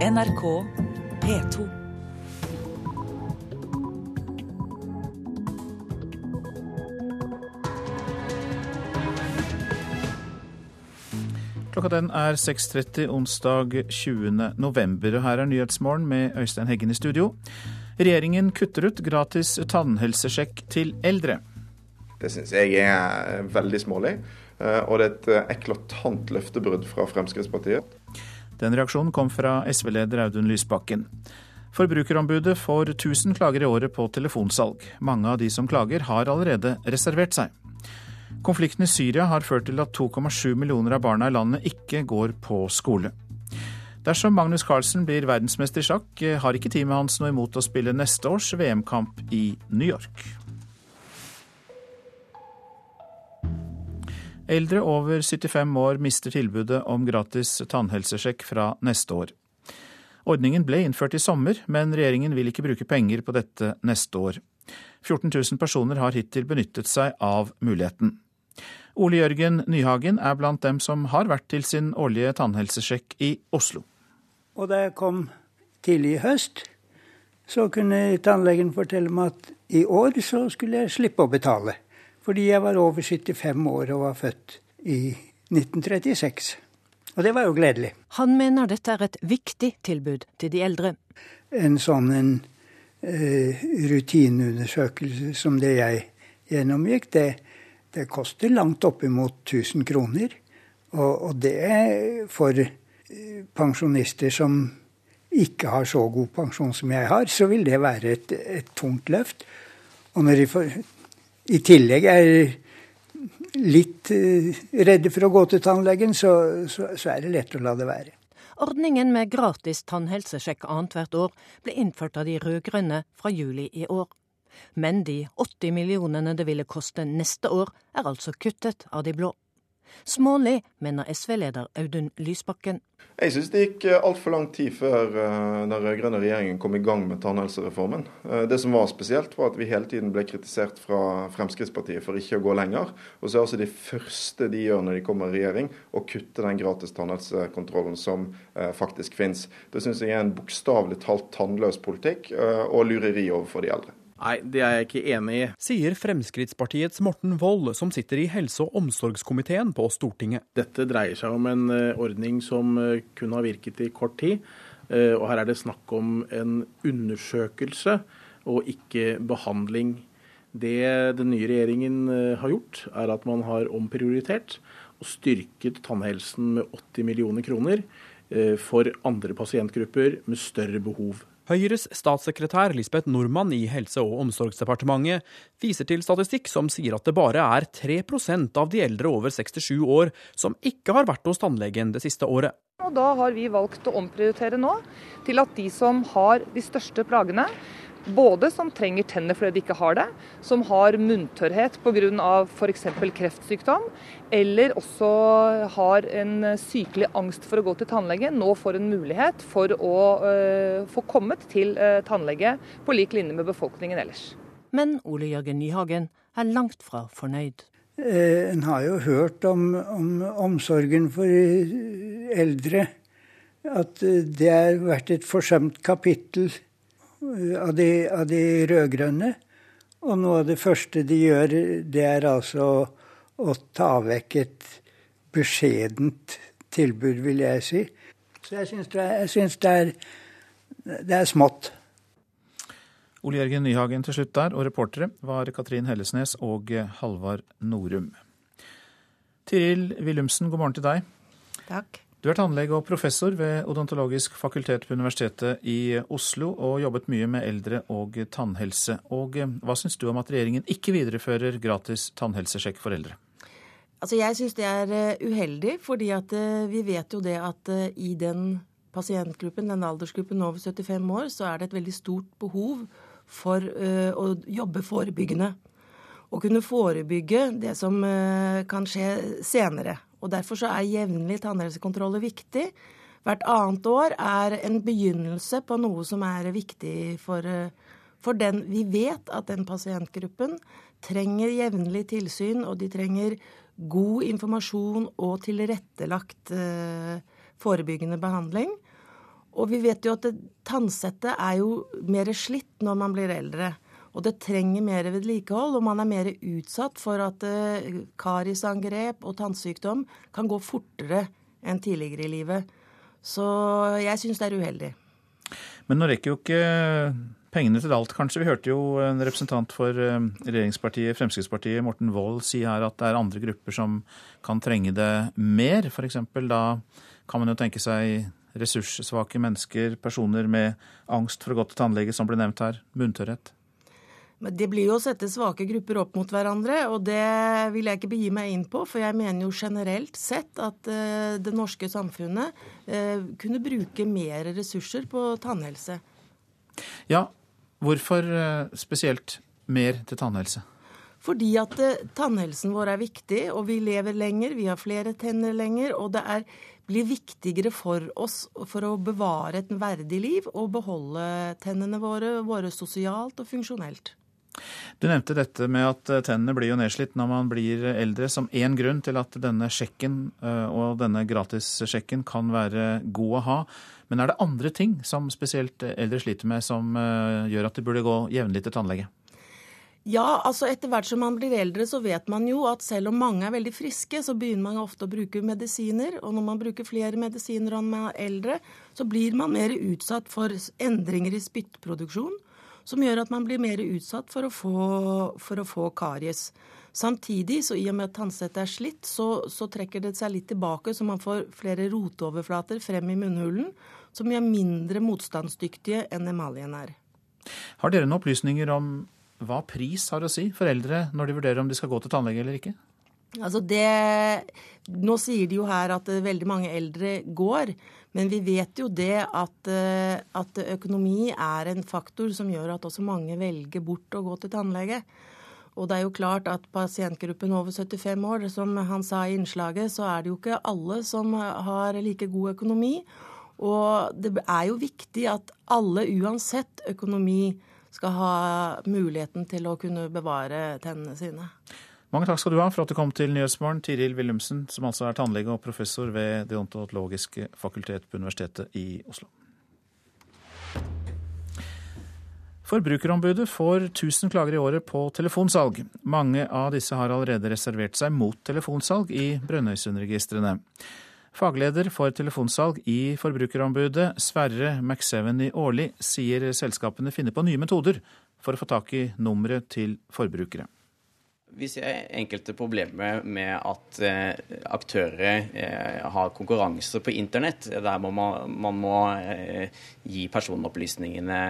NRK P2. Klokka den er 6.30 onsdag 20. november, og her er Nyhetsmorgen med Øystein Heggen i studio. Regjeringen kutter ut gratis tannhelsesjekk til eldre. Det syns jeg er veldig smålig, eh, og det er et eklatant løftebrudd fra Fremskrittspartiet. Den reaksjonen kom fra SV-leder Audun Lysbakken. Forbrukerombudet får 1000 klager i året på telefonsalg. Mange av de som klager, har allerede reservert seg. Konflikten i Syria har ført til at 2,7 millioner av barna i landet ikke går på skole. Dersom Magnus Carlsen blir verdensmester i sjakk, har ikke teamet hans noe imot å spille neste års VM-kamp i New York. Eldre over 75 år mister tilbudet om gratis tannhelsesjekk fra neste år. Ordningen ble innført i sommer, men regjeringen vil ikke bruke penger på dette neste år. 14 000 personer har hittil benyttet seg av muligheten. Ole Jørgen Nyhagen er blant dem som har vært til sin årlige tannhelsesjekk i Oslo. Og da jeg kom tidlig i høst, så kunne tannlegen fortelle meg at i år så skulle jeg slippe å betale. Fordi jeg var over 75 år og var født i 1936. Og det var jo gledelig. Han mener dette er et viktig tilbud til de eldre. En sånn en, uh, rutineundersøkelse som det jeg gjennomgikk, det, det koster langt oppimot 1000 kroner. Og, og det er for uh, pensjonister som ikke har så god pensjon som jeg har, så vil det være et, et tungt løft. Og når de får, i tillegg er litt uh, redde for å gå til tannlegen, så, så, så er det lett å la det være. Ordningen med gratis tannhelsesjekk annethvert år ble innført av de rød-grønne fra juli i år. Men de 80 millionene det ville koste neste år, er altså kuttet av de blå. Smålig, mener SV-leder Audun Lysbakken. Jeg syns det gikk altfor lang tid før den rød-grønne regjeringen kom i gang med tannhelsereformen. Det som var spesielt, var at vi hele tiden ble kritisert fra Fremskrittspartiet for ikke å gå lenger. Og så er altså det første de gjør når de kommer i regjering, å kutte den gratis tannhelsekontrollen som faktisk finnes. Det syns jeg er en bokstavelig talt tannløs politikk og lureri overfor de eldre. Nei, det er jeg ikke enig i. Sier Fremskrittspartiets Morten Wold, som sitter i helse- og omsorgskomiteen på Stortinget. Dette dreier seg om en ordning som kun har virket i kort tid. Og her er det snakk om en undersøkelse og ikke behandling. Det den nye regjeringen har gjort, er at man har omprioritert og styrket tannhelsen med 80 millioner kroner for andre pasientgrupper med større behov. Høyres statssekretær Lisbeth Nordmann i Helse- og omsorgsdepartementet viser til statistikk som sier at det bare er 3% av de eldre over 67 år som ikke har vært hos tannlegen det siste året. Og Da har vi valgt å omprioritere nå til at de som har de største plagene, både som trenger tenner fordi de ikke har det, som har munntørrhet pga. f.eks. kreftsykdom, eller også har en sykelig angst for å gå til tannlege, nå får en mulighet for å uh, få kommet til uh, tannlege på lik linje med befolkningen ellers. Men Ole Jørgen Nyhagen er langt fra fornøyd. Eh, en har jo hørt om, om omsorgen for eldre. At det har vært et forsømt kapittel av de, av de rød-grønne. Og noe av det første de gjør, det er altså å, ta vekk et beskjedent tilbud, vil jeg si. Så jeg syns det, det, det, er smått. Ole Jørgen Nyhagen til slutt der, og reportere var Katrin Hellesnes og Halvard Norum. Tiril Willumsen, god morgen til deg. Takk. Du er tannlege og professor ved Odontologisk fakultet på Universitetet i Oslo, og jobbet mye med eldre og tannhelse. Og Hva syns du om at regjeringen ikke viderefører gratis tannhelsesjekk for eldre? Altså Jeg syns det er uheldig, fordi at vi vet jo det at i den pasientgruppen, den aldersgruppen over 75 år, så er det et veldig stort behov for å jobbe forebyggende. Å kunne forebygge det som kan skje senere. Og Derfor så er jevnlig tannhelsekontroller viktig. Hvert annet år er en begynnelse på noe som er viktig for, for den. Vi vet at den pasientgruppen trenger jevnlig tilsyn, og de trenger god informasjon og tilrettelagt eh, forebyggende behandling. Og vi vet jo at tannsettet er jo mer slitt når man blir eldre. Og det trenger mer vedlikehold, og man er mer utsatt for at uh, karisangrep og tannsykdom kan gå fortere enn tidligere i livet. Så jeg syns det er uheldig. Men nå rekker jo ikke pengene til alt, kanskje. Vi hørte jo en representant for eh, regjeringspartiet Fremskrittspartiet, Morten Wold, si her at det er andre grupper som kan trenge det mer. F.eks. da kan man jo tenke seg ressurssvake mennesker, personer med angst for å gå til tannlege, som ble nevnt her, munntørrhet. Men Det blir jo å sette svake grupper opp mot hverandre, og det vil jeg ikke begi meg inn på. For jeg mener jo generelt sett at uh, det norske samfunnet uh, kunne bruke mer ressurser på tannhelse. Ja, hvorfor uh, spesielt mer til tannhelse? Fordi at tannhelsen vår er viktig, og vi lever lenger, vi har flere tenner lenger. Og det er, blir viktigere for oss for å bevare et verdig liv og beholde tennene våre, våre sosialt og funksjonelt. Du nevnte dette med at eh, tennene blir jo nedslitt når man blir eldre, som én grunn til at denne sjekken eh, og denne gratissjekken kan være god å ha. Men er det andre ting som spesielt eldre sliter med, som eh, gjør at de burde gå jevnlig til tannlege? Ja, altså etter hvert som man blir eldre, så vet man jo at selv om mange er veldig friske, så begynner man ofte å bruke medisiner. Og når man bruker flere medisiner og man er eldre, så blir man mer utsatt for endringer i spyttproduksjon som gjør at man blir mer utsatt for å få, for å få karies. Samtidig, så i og med at tannsettet er slitt, så, så, trekker det seg litt tilbake, så man får flere roteoverflater frem i munnhulen, som gjør mindre motstandsdyktige enn emaljen er. Har dere noen opplysninger om hva pris har å si for eldre når de vurderer om de skal gå til tannlege eller ikke? Altså det, nå sier de jo her at veldig mange eldre går. Men vi vet jo det at, eh, at, økonomi er en faktor som gjør at også mange velger bort å gå til tannlege. Og det er jo klart at pasientgruppen over 75 år, som han sa i innslaget, så er det jo ikke alle som har like god økonomi. Og det er jo viktig at alle, uansett økonomi, skal ha muligheten til å kunne bevare tennene sine. Mange takk skal du ha for at du kom til Nyhetsmorgen, Tiril Willumsen, som altså er tannlege og professor ved Det ontologiske fakultet på Universitetet i Oslo. Forbrukerombudet får 1000 klager i året på telefonsalg. Mange av disse har allerede reservert seg mot telefonsalg i Brønnøysundregistrene. Fagleder for telefonsalg i Forbrukerombudet, Sverre McSeveny i Årli, sier selskapene finner på nye metoder for å få tak i nummeret til forbrukere. Vi ser enkelte problemer med at eh, aktører eh, har konkurranse på internett, der man må, man må eh, gi personopplysningene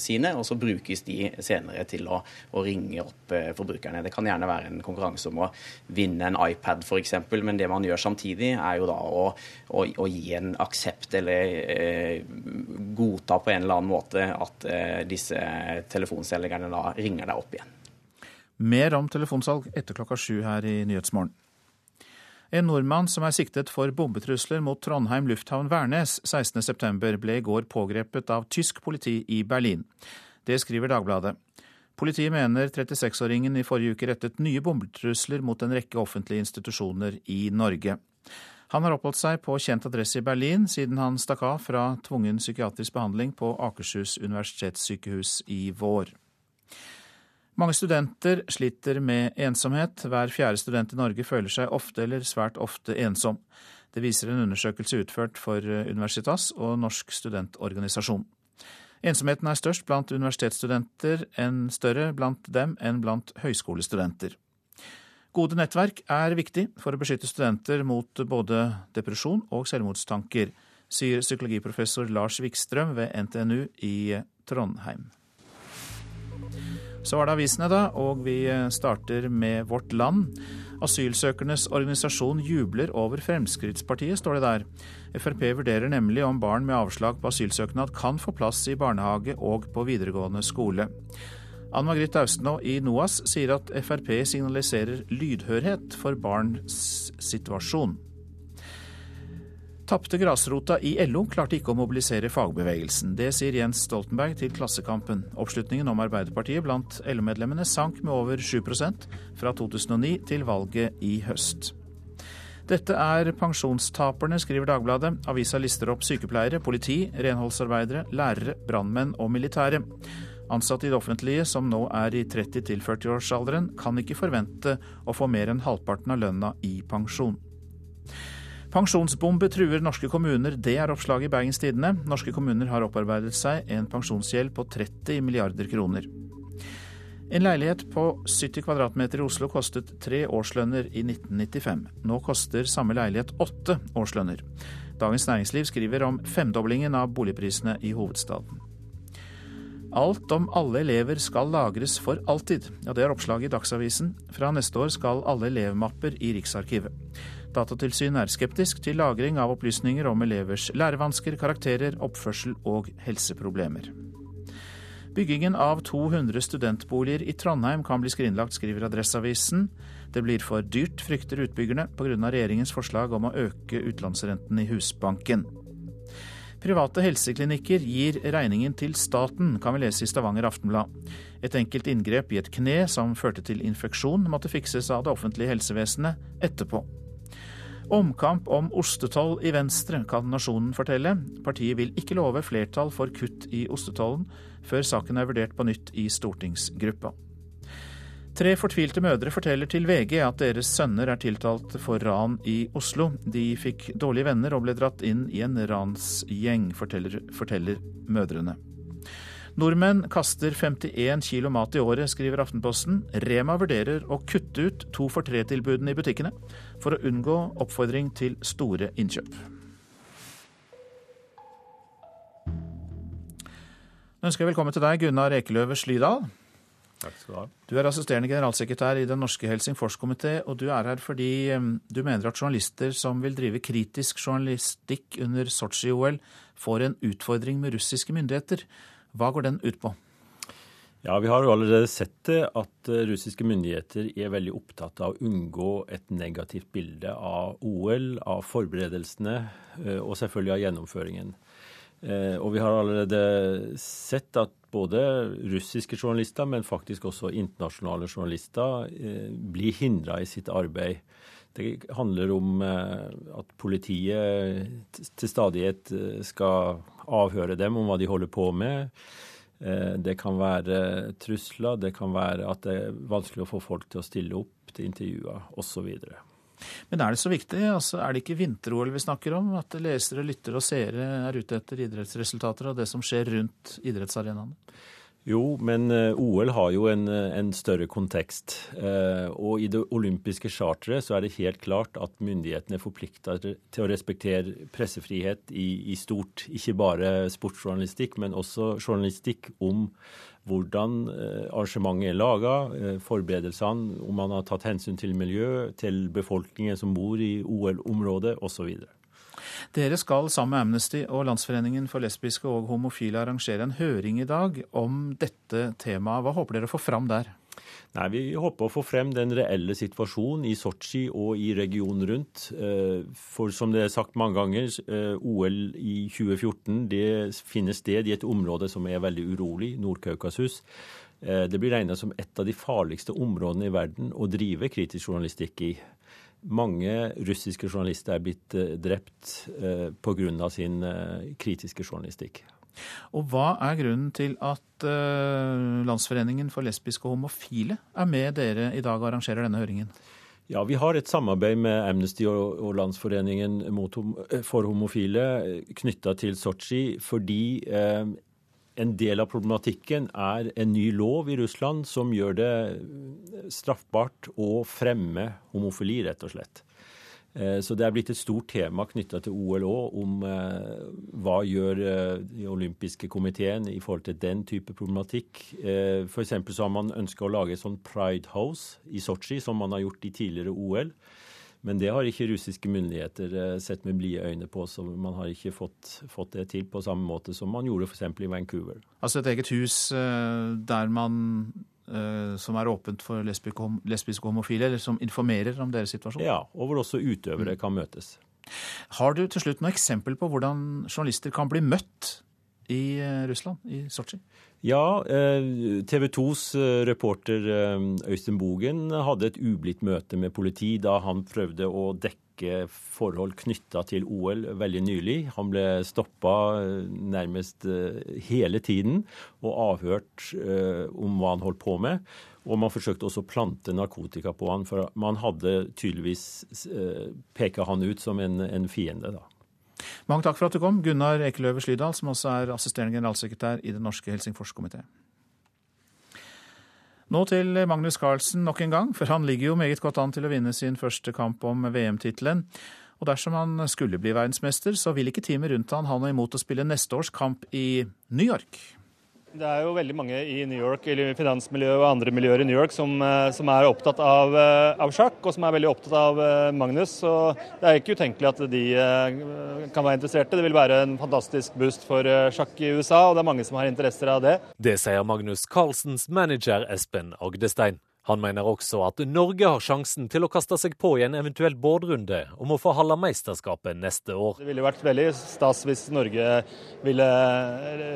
sine, og så brukes de senere til å, å ringe opp eh, forbrukerne. Det kan gjerne være en konkurranse om å vinne en iPad f.eks., men det man gjør samtidig, er jo da å, å, å gi en aksept eller eh, godta på en eller annen måte at eh, disse telefonselgerne da ringer deg opp igjen. Mer om telefonsalg etter klokka sju her i Nyhetsmorgen. En nordmann som er siktet for bombetrusler mot Trondheim lufthavn Værnes 16.9, ble i går pågrepet av tysk politi i Berlin. Det skriver Dagbladet. Politiet mener 36-åringen i forrige uke rettet nye bombetrusler mot en rekke offentlige institusjoner i Norge. Han har oppholdt seg på kjent adresse i Berlin siden han stakk av fra tvungen psykiatrisk behandling på Akershus universitetssykehus i vår. Mange studenter sliter med ensomhet. Hver fjerde student i Norge føler seg ofte eller svært ofte ensom. Det viser en undersøkelse utført for Universitas og Norsk studentorganisasjon. Ensomheten er størst blant universitetsstudenter, enn større blant dem enn blant høyskolestudenter. Gode nettverk er viktig for å beskytte studenter mot både depresjon og selvmordstanker, sier psykologiprofessor Lars Wikstrøm ved NTNU i Trondheim. Så var det avisene, da, og vi starter med Vårt Land. Asylsøkernes organisasjon jubler over Fremskrittspartiet, står det der. Frp vurderer nemlig om barn med avslag på asylsøknad kan få plass i barnehage og på videregående skole. Ann Margrit Austenå i NOAS sier at Frp signaliserer lydhørhet for barns situasjon. Tapte grasrota i LO klarte ikke å mobilisere fagbevegelsen. Det sier Jens Stoltenberg til Klassekampen. Oppslutningen om Arbeiderpartiet blant LO-medlemmene sank med over 7% fra 2009 til valget i høst. Dette er pensjonstaperne, skriver Dagbladet. Avisa lister opp sykepleiere, politi, renholdsarbeidere, lærere, brannmenn og militære. Ansatte i det offentlige som nå er i 30 40-årsalderen, kan ikke forvente å få mer enn halvparten av lønna i pensjon. Pensjonsbombe truer norske kommuner, det er oppslaget i Bergens Tidende. Norske kommuner har opparbeidet seg en pensjonsgjeld på 30 milliarder kroner. En leilighet på 70 kvadratmeter i Oslo kostet tre årslønner i 1995. Nå koster samme leilighet åtte årslønner. Dagens Næringsliv skriver om femdoblingen av boligprisene i hovedstaden. Alt om alle elever skal lagres for alltid. Ja, Det er oppslaget i Dagsavisen. Fra neste år skal alle elevmapper i Riksarkivet. Datatilsynet er skeptisk til lagring av opplysninger om elevers lærevansker, karakterer, oppførsel og helseproblemer. Byggingen av 200 studentboliger i Trondheim kan bli skrinlagt, skriver Adresseavisen. Det blir for dyrt, frykter utbyggerne, pga. regjeringens forslag om å øke utlånsrenten i Husbanken. Private helseklinikker gir regningen til staten, kan vi lese i Stavanger Aftenblad. Et enkelt inngrep i et kne som førte til infeksjon, måtte fikses av det offentlige helsevesenet etterpå. Omkamp om ostetoll i Venstre, kan Nasjonen fortelle. Partiet vil ikke love flertall for kutt i ostetollen før saken er vurdert på nytt i stortingsgruppa. Tre fortvilte mødre forteller til VG at deres sønner er tiltalt for ran i Oslo. De fikk dårlige venner og ble dratt inn i en ransgjeng, forteller, forteller mødrene. Nordmenn kaster 51 kilo mat i året, skriver Aftenposten. Rema vurderer å kutte ut to for tre-tilbudene i butikkene, for å unngå oppfordring til store innkjøp. Nå ønsker jeg velkommen til deg, Gunnar Ekeløve Slydal. Takk skal Du ha. Du er assisterende generalsekretær i Den norske Helsingforskomité, og du er her fordi du mener at journalister som vil drive kritisk journalistikk under Sotsji-OL, får en utfordring med russiske myndigheter. Hva går den ut på? Ja, Vi har jo allerede sett det at eh, russiske myndigheter er veldig opptatt av å unngå et negativt bilde av OL, av forberedelsene eh, og selvfølgelig av gjennomføringen. Eh, og vi har allerede sett at både russiske journalister, men faktisk også internasjonale journalister, blir hindra i sitt arbeid. Det handler om at politiet til stadighet skal avhøre dem om hva de holder på med. Det kan være trusler, det kan være at det er vanskelig å få folk til å stille opp til intervjuer osv. Men er det så viktig? Altså, er det ikke vinter-OL vi snakker om? At lesere, lyttere og seere er ute etter idrettsresultater og det som skjer rundt idrettsarenaene? Jo, men eh, OL har jo en, eh, en større kontekst. Eh, og i det olympiske charteret så er det helt klart at myndighetene er forplikta til å respektere pressefrihet i, i, stort. Ikke bare sportsjournalistikk, men også journalistikk om hvordan arrangementet er laga, forberedelsene, om man har tatt hensyn til miljø, til befolkningen som bor i OL-området osv. Dere skal sammen med Amnesty og Landsforeningen for lesbiske og homofile arrangere en høring i dag om dette temaet. Hva håper dere å få fram der? Nei, Vi håper å få frem den reelle situasjonen i Sotsji og i regionen rundt. Eh, for som det er sagt mange ganger, eh, OL i 2014 det finner sted i et område som er veldig urolig, Nord-Kaukasus. Eh, det blir regna som et av de farligste områdene i verden å drive kritisk journalistikk i. Mange russiske journalister er blitt eh, drept eh, pga. sin eh, kritiske journalistikk. Og Hva er grunnen til at Landsforeningen for lesbiske og homofile er med dere i dag og arrangerer denne høringen? Ja, Vi har et samarbeid med Amnesty og, Landsforeningen for homofile knytta til Sotsji, fordi en del av problematikken er en ny lov i Russland som gjør det straffbart å fremme homofili, rett og slett. Eh, så det er blitt et stort tema knytta til OL òg, om eh, hva gjør eh, den olympiske komiteen i forhold til den type problematikk. F.eks. så har man ønska å lage et sånn Pride House i Sotsji, som man har gjort i tidligere OL. Men det har ikke russiske myndigheter eh, sett med blide øyne på, så man har ikke fått, fått det til på samme måte som man gjorde f.eks. i Vancouver. Altså et eget hus eh, der man eh, som er åpent for lesbiske homofile, eller som informerer om deres situasjon? Ja, og hvor også utøvere mm. kan møtes. Har du til slutt noe eksempel på hvordan journalister kan bli møtt i Russland, i Sotsji? Ja, eh, TV 2s eh, reporter eh, Øystein Bogen hadde et ublidt møte med politi da han prøvde å dekke forhold knytta til OL veldig nylig. Han ble stoppa nærmest hele tiden og avhørt om hva han holdt på med. Og man forsøkte også å plante narkotika på han, for man hadde tydeligvis peka han ut som en, en fiende. da. Mange takk for at du kom, Gunnar Ekeløve Slydal, som også er assisterende generalsekretær i Den norske Helsingforskomité. Nå til Magnus Carlsen nok en gang, for han ligger jo meget godt an til å vinne sin første kamp om VM-tittelen. Og dersom han skulle bli verdensmester, så vil ikke teamet rundt han ha noe imot å spille neste års kamp i New York. Det er jo veldig mange i New York, eller finansmiljøet og andre miljøer i New York som, eh, som er opptatt av, eh, av, sjakk, og som er veldig opptatt av eh, Magnus. Så det er ikke utenkelig at de kan være interesserte. Det vil være en fantastisk boost for sjakk i USA, og det er mange som har interesser av det. Det sier Magnus Carlsens manager Espen Agdestein. Han mener også at Norge har sjansen til å kaste seg på i en eventuell bårdrunde om å få halve mesterskapet neste år. Det ville vært veldig stas hvis Norge ville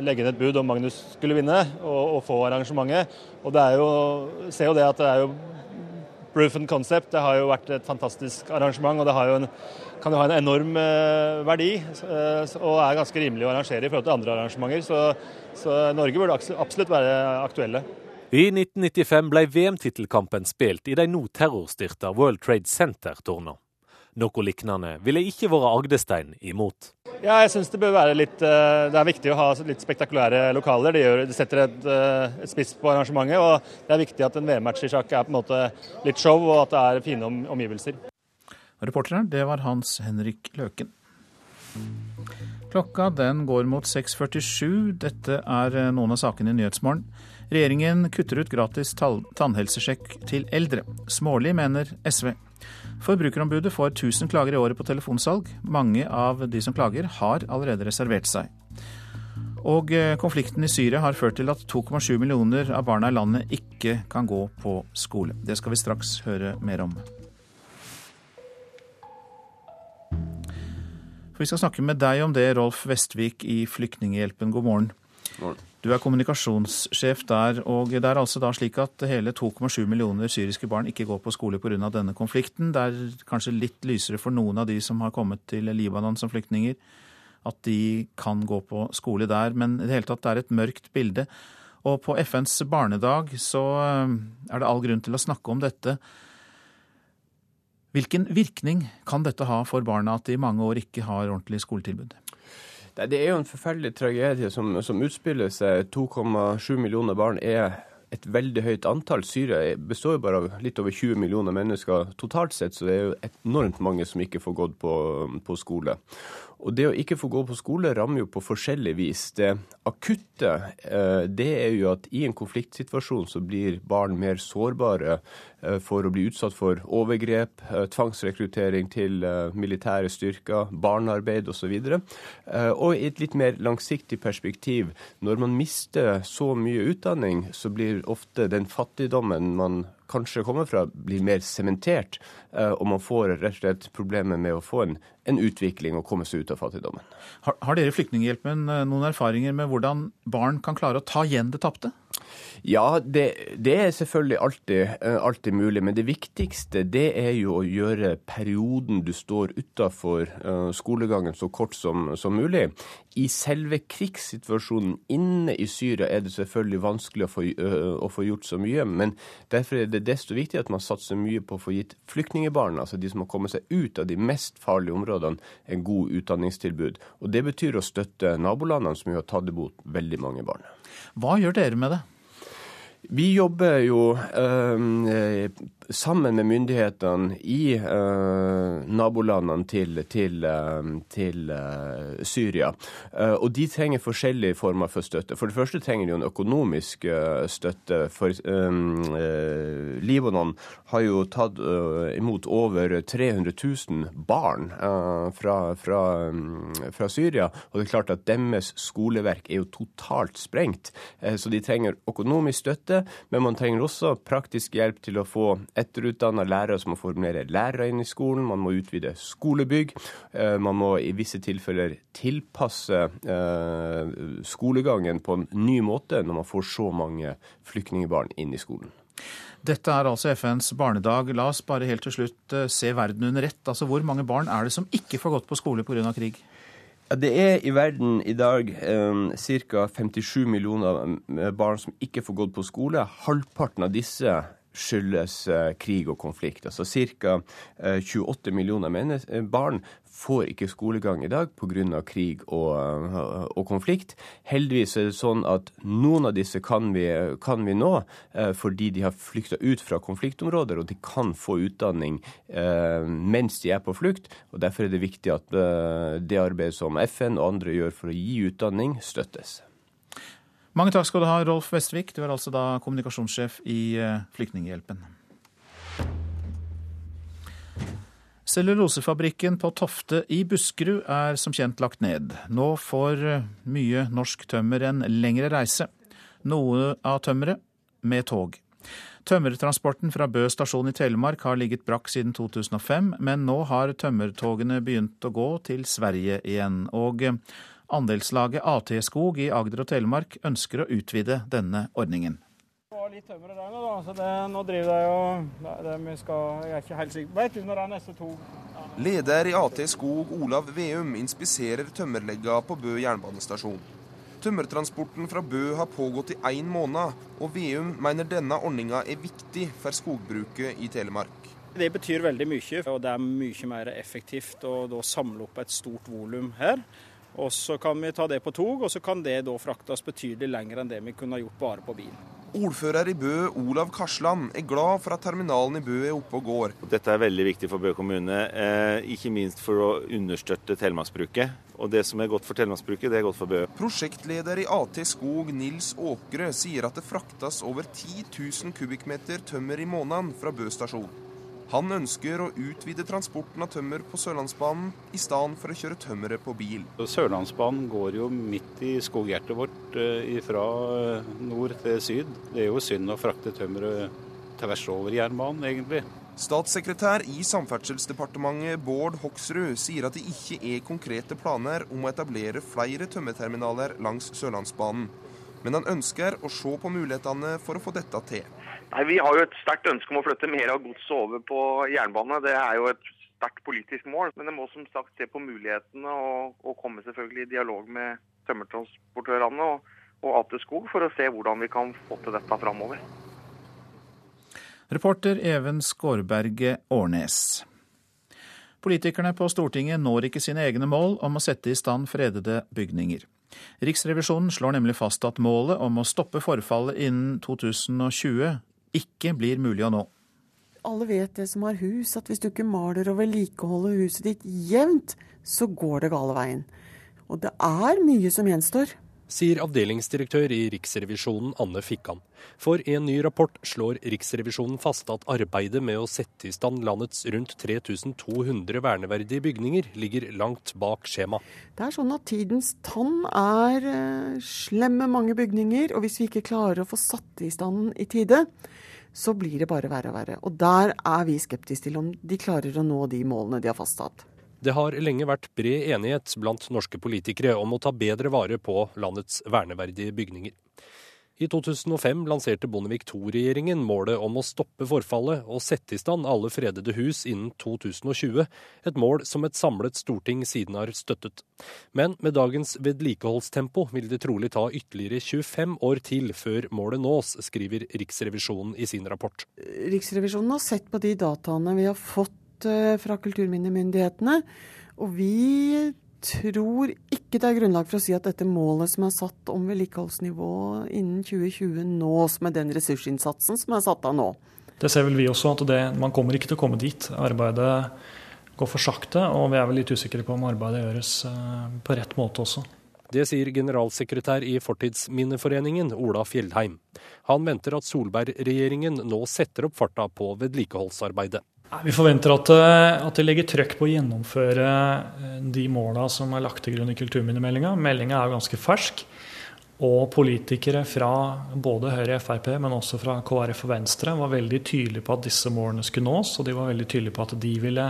legge inn et bud om Magnus skulle vinne og, og få arrangementet. Og det er jo, ser jo det at det er jo Proof and Concept det har jo vært et fantastisk arrangement, og det en, kan jo ha en enorm eh, verdi. Eh, og er ganske rimelig å arrangere i forhold til andre arrangementer. Så, så Norge burde absolutt være aktuelle. I 1995 ble VM-tittelkampen spilt i de nå terrorstyrta World Trade Center-tårna. Noe lignende ville ikke vært Agdestein imot. Ja, jeg synes det bør være litt eh, Det er viktig å ha litt spektakulære lokaler. Det, gjør, det setter et, eh, et, spiss på arrangementet. Og det er viktig at en VM-match i sjakk er på en måte litt show, og at det er fine omgivelser. Reporteren, det var Hans Henrik Løken. Klokka den går mot 6.47. Dette er eh, noen av sakene i Nyhetsmorgen. Regjeringen kutter ut gratis tannhelsesjekk til eldre. Smålig, mener SV. Forbrukerombudet får 1000 klager i året på telefonsalg. Mange av de som klager, har allerede reservert seg. Og eh, konflikten i Syria har ført til at 2,7 millioner av barna i landet ikke kan gå på skole. Det skal vi straks høre mer om. For vi skal snakke med deg om det, Rolf Vestvik i Flyktninghjelpen. God morgen. God morgen. Du er kommunikasjonssjef der, og det er altså da slik at hele 2,7 millioner syriske barn ikke går på skole pga. denne konflikten. Det er kanskje litt lysere for noen av de som har kommet til Libanon som flyktninger, at de kan gå på skole der, men i det hele tatt det er et mørkt bilde. Og på FNs barnedag så eh, er det all grunn til å snakke om dette. Hvilken virkning kan dette ha for barna at de i mange år ikke har ordentlig skoletilbud? Det er jo en forferdelig tragedie som, som utspiller seg. 2,7 millioner barn er et veldig høyt antall. Syria består jo bare av litt over 20 millioner mennesker totalt sett, så det er jo enormt mange som ikke får gått på, på skole. Og det å ikke få gå på skole rammer jo på forskjellig vis. Det akutte eh, det er jo at i en konfliktsituasjon så blir barn mer sårbare eh, for å bli utsatt for overgrep, eh, tvangsrekruttering til militære styrker, barnearbeid osv. Og, og i et litt mer langsiktig perspektiv, når man mister så mye utdanning, så blir ofte den fattigdommen man kanskje kommer fra, blir mer sementert, og man får rett og slett problemer med å få en, en utvikling og komme seg ut av fattigdommen. Har, har dere i Flyktninghjelpen eh, noen erfaringer med hvordan barn kan klare å ta igjen det tapte? Ja, det, det, er selvfølgelig alltid, eh, alltid, mulig. Men det viktigste det er jo å gjøre perioden du står utafor uh, skolegangen så kort som, som, mulig. I selve krigssituasjonen inne i Syria er det selvfølgelig vanskelig å få, uh, å få, gjort så mye. Men derfor er det desto viktigere at man satser mye på å få gitt flyktningbarna, altså de som har kommet seg ut av de mest farlige områdene, en god utdanningstilbud. Og det betyr å støtte nabolandene, som jo har tatt imot veldig mange barn. Hva gjør dere med det? Vi jobber jo øh, sammen med myndighetene i uh, nabolandene til, til, uh, til uh, Syria. og de trenger forskjellige former for støtte. For det første trenger de jo en økonomisk støtte. For Libanon har jo tatt imot over 300 000 barn fra, fra, fra, Syria. Og det er klart at deres skoleverk er jo totalt sprengt. så de trenger økonomisk støtte, men man trenger også praktisk hjelp til å få etterutdanna lærere som må formulere lærere inn i skolen. Man må utvide skolebygg. Eh, man må i visse tilfeller tilpasse eh, skolegangen på en ny måte når man får så mange flyktningbarn inn i skolen. Dette er altså FNs barnedag. La oss bare helt til slutt eh, se verden under ett. Altså, Hvor mange barn er det som ikke får gått på skole pga. krig? Det er i verden i dag eh, ca. 57 millioner barn som ikke får gått på skole. Halvparten av disse skyldes uh, krig og konflikt. Altså Ca. Uh, 28 millioner barn får ikke skolegang i dag pga. krig og, eh, og, konflikt. Heldigvis er det sånn at noen av disse kan vi, kan vi nå eh, fordi de har flykta ut fra konfliktområder, og de kan få utdanning eh, mens de er på flukt. og Derfor er det viktig at eh, det arbeidet som FN og andre gjør for å gi utdanning, støttes. Mange takk skal du ha, Rolf Vestvik. Du er altså da kommunikasjonssjef i eh, Flyktninghjelpen. Cellulosefabrikken på Tofte i Buskerud er som kjent lagt ned. Nå får mye norsk tømmer en lengre reise. Noe av tømmeret med tog. Tømmertransporten fra Bø stasjon i Telemark har ligget brakk siden 2005, men nå har tømmertogene begynt å gå til Sverige igjen. Og andelslaget AT Skog i Agder og Telemark ønsker å utvide denne ordningen Det var litt tømmer der nå, da. Så det, nå driver de og det, vi skal, Jeg er ikke helt sikker. Vet du når det er neste tog? Leder i AT Skog, Olav Veum, inspiserer tømmerlegga på Bø jernbanestasjon. Tømmertransporten fra Bø har pågått i én måned, og Veum mener denne ordninga er viktig for skogbruket i Telemark. Det betyr veldig mye, og det er mye mer effektivt å samle opp et stort volum her. Og Så kan vi ta det på tog, og så kan det da fraktes betydelig lenger enn det vi kunne gjort bare på bil. Ordfører i Bø, Olav Karsland, er glad for at terminalen i Bø er oppe og går. Dette er veldig viktig for Bø kommune, eh, ikke minst for å understøtte telemarksbruket. Og det som er godt for telemarksbruket, det er godt for Bø. Prosjektleder i AT Skog, Nils Åkre, sier at det fraktes over 10 000 kubikkmeter tømmer i måneden fra Bø stasjon. Han ønsker å utvide transporten av tømmer på Sørlandsbanen, i stedet for å kjøre tømmeret på bil. Sørlandsbanen går jo midt i skoghjertet vårt eh, fra eh, nord til syd. Det er jo synd å frakte tømmeret tvers over jernbanen, egentlig. Statssekretær i Samferdselsdepartementet Bård Hoksrud sier at det ikke er konkrete planer om å etablere flere tømmerterminaler langs Sørlandsbanen. Men han ønsker å se på mulighetene for å få dette til. Nei, Vi har jo et sterkt ønske om å flytte mer av godset over på jernbane. Det er jo et sterkt politisk mål. Men det må som sagt se på mulighetene og, og komme selvfølgelig i dialog med tømmertransportørene og, og Ate Skog for å se hvordan vi kan få til dette framover. Reporter Even Skårberget Årnes. Politikerne på Stortinget når ikke sine egne mål om å sette i stand fredede bygninger. Riksrevisjonen slår nemlig fast at målet om å stoppe forfallet innen 2020 ikke blir mulig å nå. Alle vet det som har hus, at hvis du ikke maler og vedlikeholder huset ditt jevnt, så går det gale veien. Og det er mye som gjenstår sier avdelingsdirektør i Riksrevisjonen Anne Fikkan. For i en ny rapport slår Riksrevisjonen fast at arbeidet med å sette i stand landets rundt 3200 verneverdige bygninger ligger langt bak skjema. Det er sånn at tidens tann er slemme slem med mange bygninger, og hvis vi ikke klarer å få satt i stand i tide, så blir det bare verre og verre. Og der er vi skeptiske til om de klarer å nå de målene de har fastsatt. Det har lenge vært bred enighet blant norske politikere om å ta bedre vare på landets verneverdige bygninger. I 2005 lanserte Bondevik II-regjeringen målet om å stoppe forfallet og sette i stand alle fredede hus innen 2020, et mål som et samlet storting siden har støttet. Men med dagens vedlikeholdstempo vil det trolig ta ytterligere 25 år til før målet nås, skriver Riksrevisjonen i sin rapport. Riksrevisjonen har sett på de dataene vi har fått Eh, fra kulturminnemyndighetene. Og vi tror ikke det er grunnlag for å si at dette målet som er satt om vedlikeholdsnivå innen 2020 nås med den ressursinnsatsen som er satt av nå. Det ser vel vi også, at det, man kommer ikke til å komme dit. Arbeidet går for sakte, og vi er vel litt usikre på om arbeidet gjøres eh, på rett måte også. Det sier generalsekretær i Fortidsminneforeningen, Ola Fjellheim. Han venter at Solberg-regjeringen nå setter opp farta på vedlikeholdsarbeidet. Vi forventer at, eh, at de legger trøkk på å gjennomføre eh, de måla som er lagt til grunn i kulturminnemeldinga. Meldinga er jo ganske fersk. Og politikere fra både Høyre og Frp, men også fra KrF og Venstre, var veldig tydelige på at disse målene skulle nås. Og de var veldig tydelige på at de ville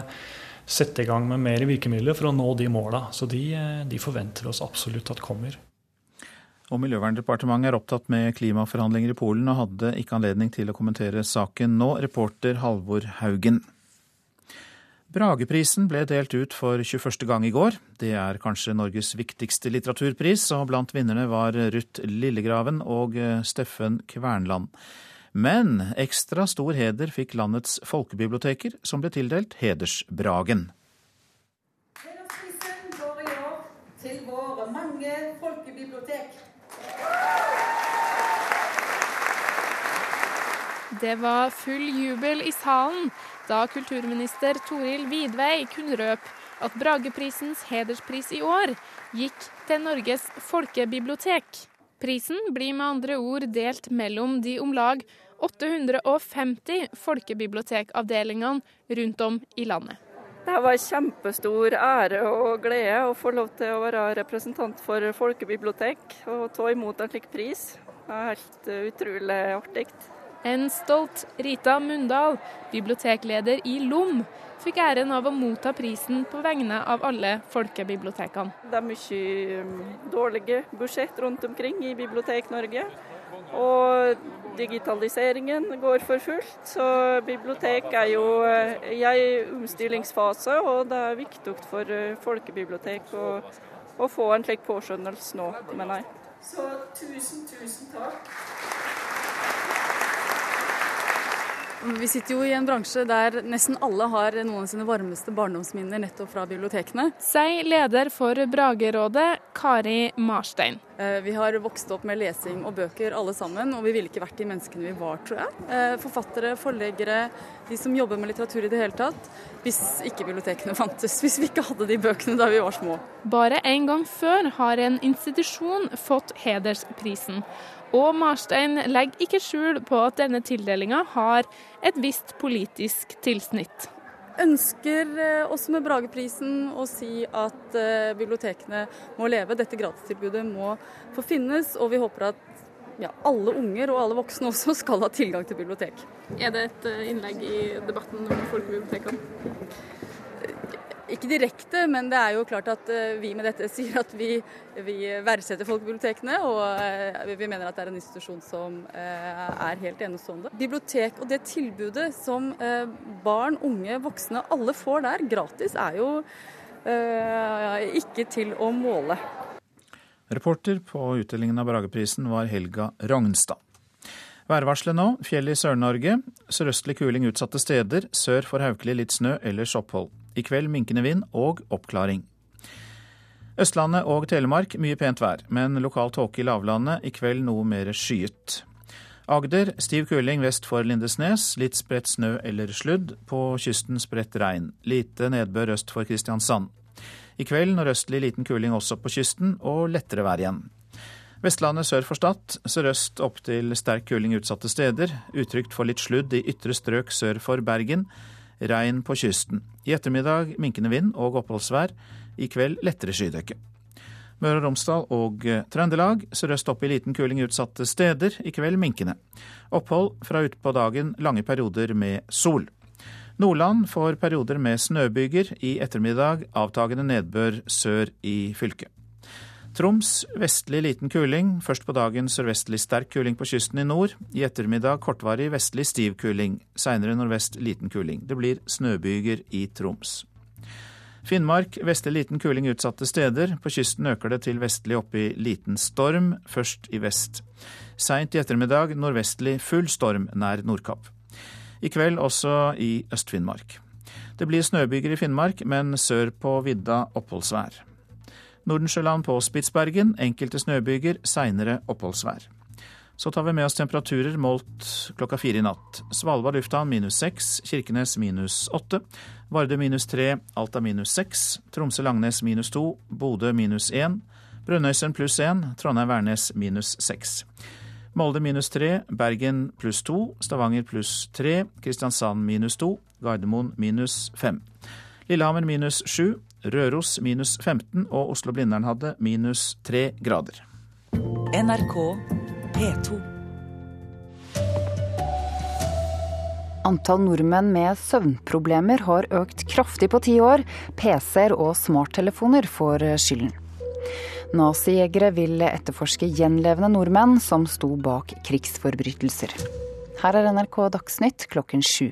sette i gang med mer virkemidler for å nå de måla. Så de, eh, de forventer oss absolutt at kommer. Og Miljøverndepartementet er opptatt med klimaforhandlinger i Polen og hadde ikke anledning til å kommentere saken nå, reporter Halvor Haugen. Brageprisen ble delt ut for 21. gang i går. Det er kanskje Norges viktigste litteraturpris, og blant vinnerne var Ruth Lillegraven og eh, Steffen Kvernland. Men ekstra stor heder fikk landets folkebiblioteker, som ble tildelt Hedersbragen. Hedersprisen går i år til våre mange folkebibliotek. Det var full jubel i salen da kulturminister Toril Vidvei kunne røpe at Brageprisens hederspris i år gikk til Norges folkebibliotek. Prisen blir med andre ord delt mellom de om lag 850 folkebibliotekavdelingene rundt om i landet. Det var en kjempestor ære og glede å få lov til å være representant for folkebibliotek og ta imot en slik pris. Det er helt utrolig artig. En stolt Rita Mundal, bibliotekleder i LOM, fikk æren av å motta prisen på vegne av alle folkebibliotekene. Det er mye um, dårlige budsjett rundt omkring i Bibliotek-Norge. Og digitaliseringen går for fullt, så bibliotek er jo uh, i en omstillingsfase. Og det er viktig for uh, folkebibliotek å, å få en slik påskjønnelse nå, mener jeg. Så tusen, tusen takk. Vi sitter jo i en bransje der nesten alle har noen av sine varmeste barndomsminner nettopp fra bibliotekene. Sier leder for Bragerådet, Kari Marstein. Eh, vi har vokst opp med lesing og bøker alle sammen, og vi ville ikke vært de menneskene vi var, tror jeg. Eh, forfattere, forleggere, de som jobber med litteratur i det hele tatt. Hvis ikke bibliotekene fantes, hvis vi ikke hadde de bøkene da vi var små. Bare en gang før har en institusjon fått hedersprisen. Og Marstein legger ikke skjul på at denne tildelinga har et visst politisk tilsnitt. Ønsker eh, også med Brageprisen å si at eh, bibliotekene må leve. Dette gratistilbudet må få finnes, og vi håper at ja, alle unger og alle voksne også skal ha tilgang til bibliotek. Er det et eh, innlegg i debatten om folkebibliotekene? Ikke direkte, men det er jo klart at eh, vi med dette sier at vi, vi verdsetter folkebibliotekene, og eh, vi mener at det er en institusjon som eh, er helt enestående. Bibliotek og det tilbudet som barn, unge, voksne, alle får der gratis, er jo ikke til å måle. Reporter på utdelingen av Brageprisen var Helga Rognstad. Værvarselet nå. Fjell i Sør-Norge. Sørøstlig kuling utsatte steder. Sør for Haukeli litt snø, ellers opphold. I kveld minkende vind og oppklaring. Østlandet og Telemark mye pent vær, men lokal tåke i lavlandet. I kveld noe mer skyet. Agder stiv kuling vest for Lindesnes. Litt spredt snø eller sludd. På kysten spredt regn. Lite nedbør øst for Kristiansand. I kveld nordøstlig liten kuling også på kysten, og lettere vær igjen. Vestlandet sør for Stad. Sørøst opp til sterk kuling utsatte steder. Utrygt for litt sludd i ytre strøk sør for Bergen regn på kysten. I ettermiddag minkende vind og oppholdsvær. I kveld lettere skydekke. Møre og Romsdal og eh, Trøndelag sørøst opp i liten kuling utsatte steder. I kveld minkende. Opphold fra utpå dagen lange perioder med sol. Nordland får perioder med snøbyger. I ettermiddag avtagende nedbør sør i fylket. Troms vestlig liten kuling. Først på dagen sørvestlig sterk kuling på kysten i nord. I ettermiddag kortvarig vestlig stiv kuling. Seinere nordvest liten kuling. Det blir snøbyger i Troms. Finnmark vestlig liten kuling utsatte steder. På kysten øker det til vestlig oppe i liten storm, først i vest. Seint i ettermiddag nordvestlig full storm nær Nordkapp. I kveld også i Øst-Finnmark. Det blir snøbyger i Finnmark, men sør på vidda oppholdsvær. Nordensjøland på Spitsbergen enkelte snøbyger, seinere oppholdsvær. Så tar vi med oss temperaturer målt klokka fire i natt. Svalbard lufthavn minus seks, Kirkenes minus åtte, Vardø minus tre, Alta minus seks, Tromsø-Langnes minus to, Bodø minus én, Brønnøysund pluss én, Trondheim-Værnes minus seks. Molde minus tre, Bergen pluss to, Stavanger pluss tre, Kristiansand minus to, Gardermoen minus fem. Lillehammer minus sju, Røros minus 15 og Oslo-Blindern hadde minus 3 grader. NRK P2. Antall nordmenn med søvnproblemer har økt kraftig på ti år. PC-er og smarttelefoner får skylden. Nazijegere vil etterforske gjenlevende nordmenn som sto bak krigsforbrytelser. Her er NRK Dagsnytt klokken sju.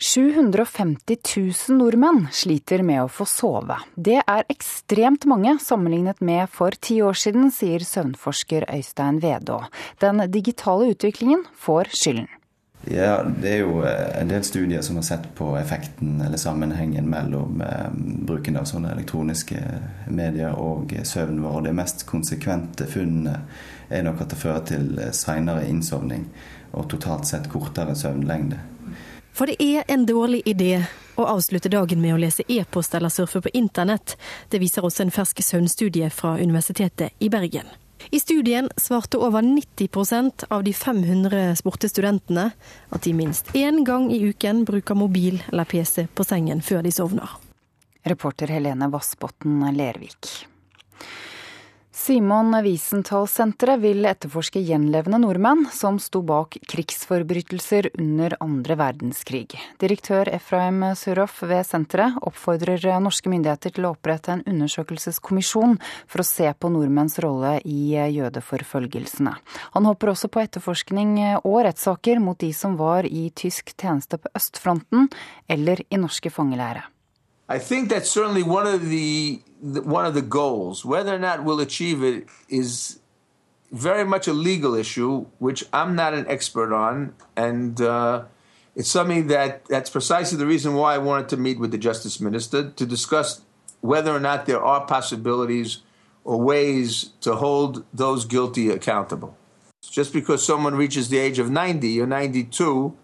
750 000 nordmenn sliter med å få sove. Det er ekstremt mange sammenlignet med for ti år siden, sier søvnforsker Øystein Vedå. Den digitale utviklingen får skylden. Ja, Det er jo eh, en del studier som har sett på effekten eller sammenhengen mellom eh, bruken av sånne elektroniske medier og søvnen vår. Det mest konsekvente funnet er nok at det fører til seinere innsovning og totalt sett kortere søvnlengde. For det er en dårlig idé å avslutte dagen med å lese e-post eller surfe på internett. Det viser også en fersk søvnstudie fra Universitetet i Bergen. I studien svarte over 90% av de 500 spurte studentene at de minst én gang i uken bruker mobil eller PC på sengen før de sovner. Reporter Helene Vassbotn Lervik. Simon Wiesenthal-senteret vil etterforske gjenlevende nordmenn som sto bak krigsforbrytelser under andre verdenskrig. Direktør Efraim Suroff ved senteret oppfordrer norske myndigheter til å opprette en undersøkelseskommisjon for å se på nordmenns rolle i jødeforfølgelsene. Han håper også på etterforskning og rettssaker mot de som var i tysk tjeneste på østfronten eller i norske fangeleirer. I think that's certainly one of the, one of the goals. Whether or not we'll achieve it is very much a legal issue, which I'm not an expert on, and uh, it's something that that's precisely the reason why I wanted to meet with the justice minister to discuss whether or not there are possibilities or ways to hold those guilty accountable. Just because someone reaches the age of 90 or 92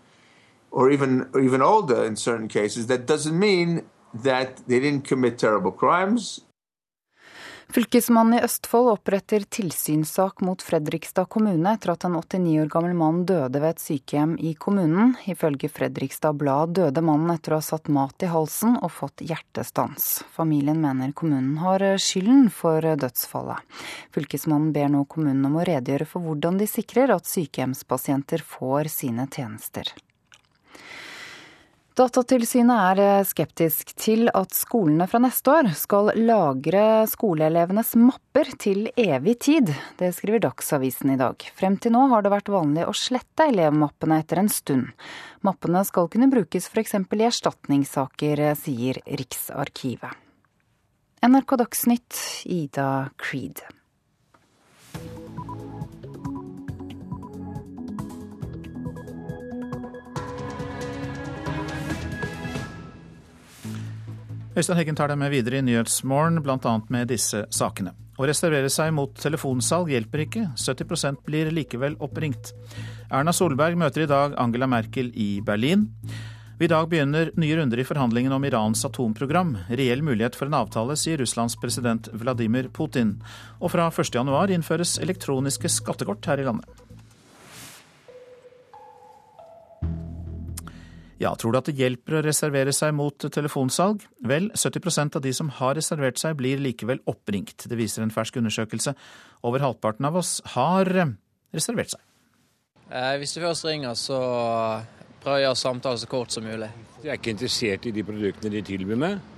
or even or even older in certain cases, that doesn't mean that they didn't commit terrible crimes. Fylkesmannen i Østfold oppretter tilsynssak mot Fredrikstad kommune etter at en 89 år gammel mann døde ved et sykehjem i kommunen. Ifølge Fredrikstad Blad døde mannen etter å ha satt mat i halsen og fått hjertestans. Familien mener kommunen har skylden for dødsfallet. Fylkesmannen ber nå kommunen om å redegjøre for hvordan de sikrer at sykehjemspasienter får sine tjenester. Datatilsynet er eh, skeptisk til at skolene fra neste år skal lagre skoleelevenes mapper til evig tid. Det skriver Dagsavisen i dag. Frem til nå har det vært vanlig å slette elevmappene etter en stund. Mappene skal kunne brukes f.eks. i erstatningssaker, eh, sier Riksarkivet. NRK Dagsnytt, Ida Creed. Øystein Heggen tar deg med videre i Nyhetsmorgen, bl.a. med disse sakene. Å reservere seg mot telefonsalg hjelper ikke, 70% blir likevel oppringt. Erna Solberg møter i dag Angela Merkel i Berlin. I dag begynner nye runder i forhandlingene om Irans atomprogram. Reell mulighet for en avtale, sier Russlands president Vladimir Putin. Og fra 1.1 innføres elektroniske skattekort her i landet. Ja, tror du at det hjelper å reservere seg mot telefonsalg? Vel, 70% av de som har reservert seg, blir likevel oppringt. Det viser en fersk undersøkelse. Over halvparten av oss har eh, reservert seg. Eh, hvis du først ringer, så prøv å gjøre samtalen så kort som mulig. De er ikke interessert i de produktene de tilbyr med?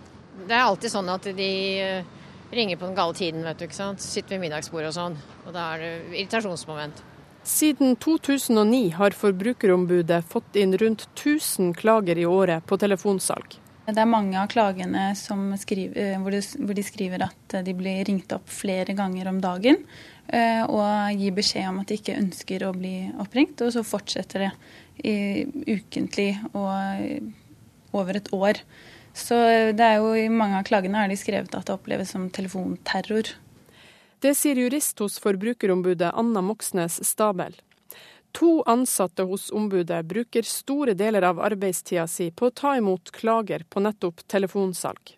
Det er alltid sånn at de eh, ringer på den gale tiden, vet du. ikke sant? Sitter ved middagsbordet og sånn. Og da er det irritasjonsmoment. Siden 2009 har Forbrukerombudet fått inn rundt 1000 klager i året på telefonsalg. Det er mange av klagene skriver, eh, hvor, de, skriver at de blir ringt opp flere ganger om dagen eh, og gir beskjed om at de ikke ønsker å bli oppringt. Og så fortsetter det ukentlig og over et år. Så det er jo i mange av klagene har de skrevet at det oppleves som telefonterror. Det sier jurist hos Forbrukerombudet Anna Moxnes Stabel. To ansatte hos ombudet bruker store deler av arbeidstida si på å ta imot klager på nettopp telefonsalg.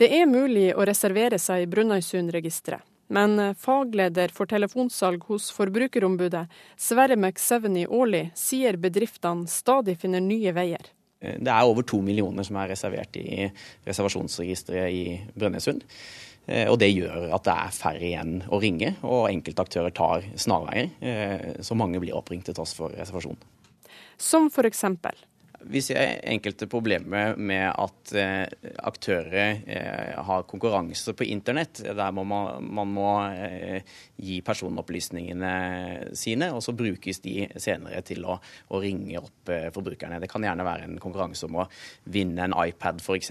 Det er mulig å reservere seg i Brønnøysundregisteret, men fagleder for telefonsalg hos Forbrukerombudet, Sverre McSeveny Aarli, sier bedriftene stadig finner nye veier. Det er over to millioner som er reservert i reservasjonsregisteret i Brønnøysund. Eh, og det gjør at det er færre igjen å ringe, og enkelte aktører tar snarveier. Eh, så mange blir oppringt til tross for reservasjon. Som for eksempel? Vi ser enkelte problemer med at eh, aktører eh, har konkurranse på internett. Der må man, man må gi personopplysningene sine, og så brukes de senere til å, å ringe opp forbrukerne. Det kan gjerne være en konkurranse om å vinne en iPad f.eks.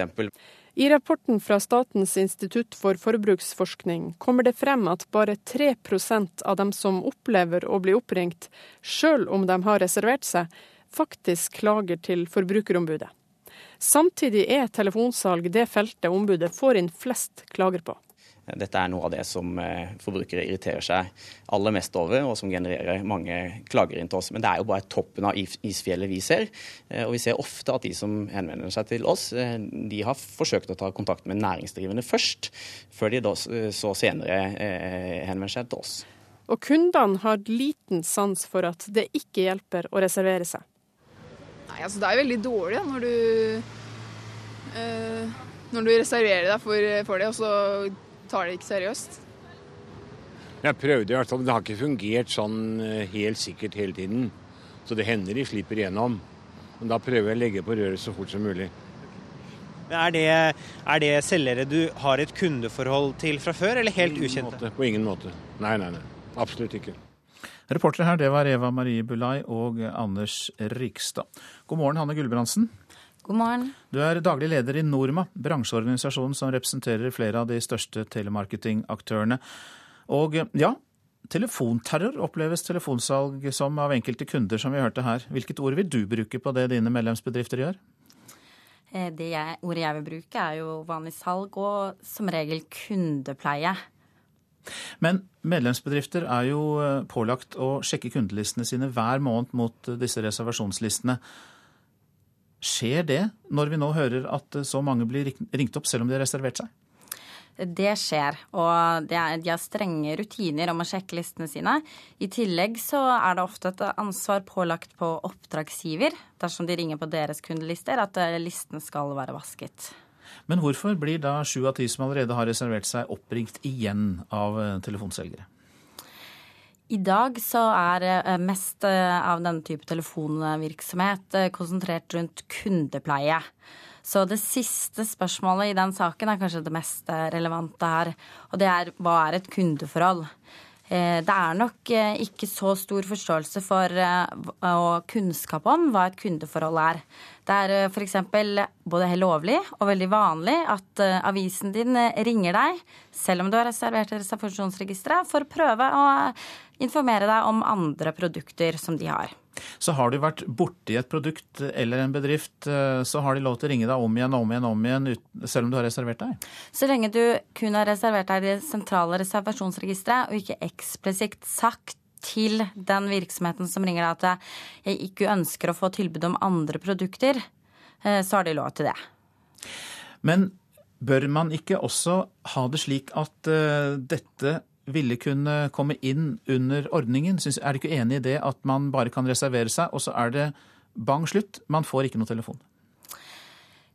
I rapporten fra Statens institutt for forbruksforskning kommer det frem at bare 3% av dem som opplever å bli oppringt, sjøl om de har reservert seg, faktisk klager til Forbrukerombudet. Samtidig er telefonsalg det feltet ombudet får inn flest klager på. Dette er noe av det som eh, forbrukere irriterer seg aller mest over, og som genererer mange klager inn til oss. Men det er jo bare toppen av isfjellet vi ser. Eh, og vi ser ofte at de som henvender seg til oss, eh, de har forsøkt å ta kontakt med næringsdrivende først, før de så senere henvender seg til oss. Og kundene har liten sans for at det ikke hjelper å reservere seg. Nei, altså Det er veldig dårlig da, når du, øh, når du reserverer deg for, for, det, og så tar det ikke seriøst. Jeg prøvde i hvert fall, men det har ikke fungert sånn eh, helt sikkert hele tiden. Så det hender de slipper igjennom. Men da prøver jeg å legge på røret så fort som mulig. Er det, er det selgere du har et kundeforhold til fra før, eller helt ukjente? På ingen måte. Nei, nei, nei. Absolutt ikke. Reportere her, det var Eva Marie Bulai og Anders Rikstad. God morgen, Hanne Gulbrandsen. God morgen. Du er daglig leder i Norma, bransjeorganisasjonen som representerer flere av de største telemarketingaktørene. Og ja, telefonterror oppleves telefonsalg som av enkelte kunder, som vi hørte her. Hvilket ord vil du bruke på det dine medlemsbedrifter gjør? Eh, det jeg, ordet jeg vil bruke, er jo vanlig salg og som regel kundepleie. Men medlemsbedrifter er jo eh, pålagt å sjekke kundelistene sine hver måned mot eh, disse reservasjonslistene. Skjer det når vi nå hører at eh, så mange blir ringt opp selv om de har reservert seg? Det skjer, og de har strenge rutiner om å sjekke listene sine. I tillegg så er det ofte et ansvar pålagt på oppdragsgiver dersom de ringer på deres kundelister, at listen skal være vasket. Men hvorfor blir da sju av ti som allerede har reservert seg, oppringt igjen av eh, telefonselgere? I dag så er eh, mest eh, av denne type telefonvirksomhet konsentrert rundt kundepleie. Så det siste spørsmålet i den saken er kanskje det mest relevante her. Og det er hva er et kundeforhold? Det er nok ikke så stor forståelse for og kunnskap om hva et kundeforhold er. Det er eh, f.eks. både helt lovlig og veldig vanlig at eh, avisen din eh, ringer deg, selv om du har reservert reservasjonsregisteret, for å prøve å informere deg om andre produkter som de har. Så har du vært borti et produkt eller en bedrift, så har de lov til å ringe deg om igjen om igjen, om igjen, selv om du har reservert deg? Så lenge du kun har reservert deg i det sentrale reservasjonsregisteret, og ikke eksplisitt sagt til den virksomheten som ringer deg at jeg ikke ønsker å få tilbud om andre produkter, eh, så har de lov til det. Men bør man ikke også ha det slik at uh, dette ville kunne komme inn under ordningen? Er du ikke enig i det at man bare kan reservere seg, og så er det bang slutt, man får ikke noe telefon?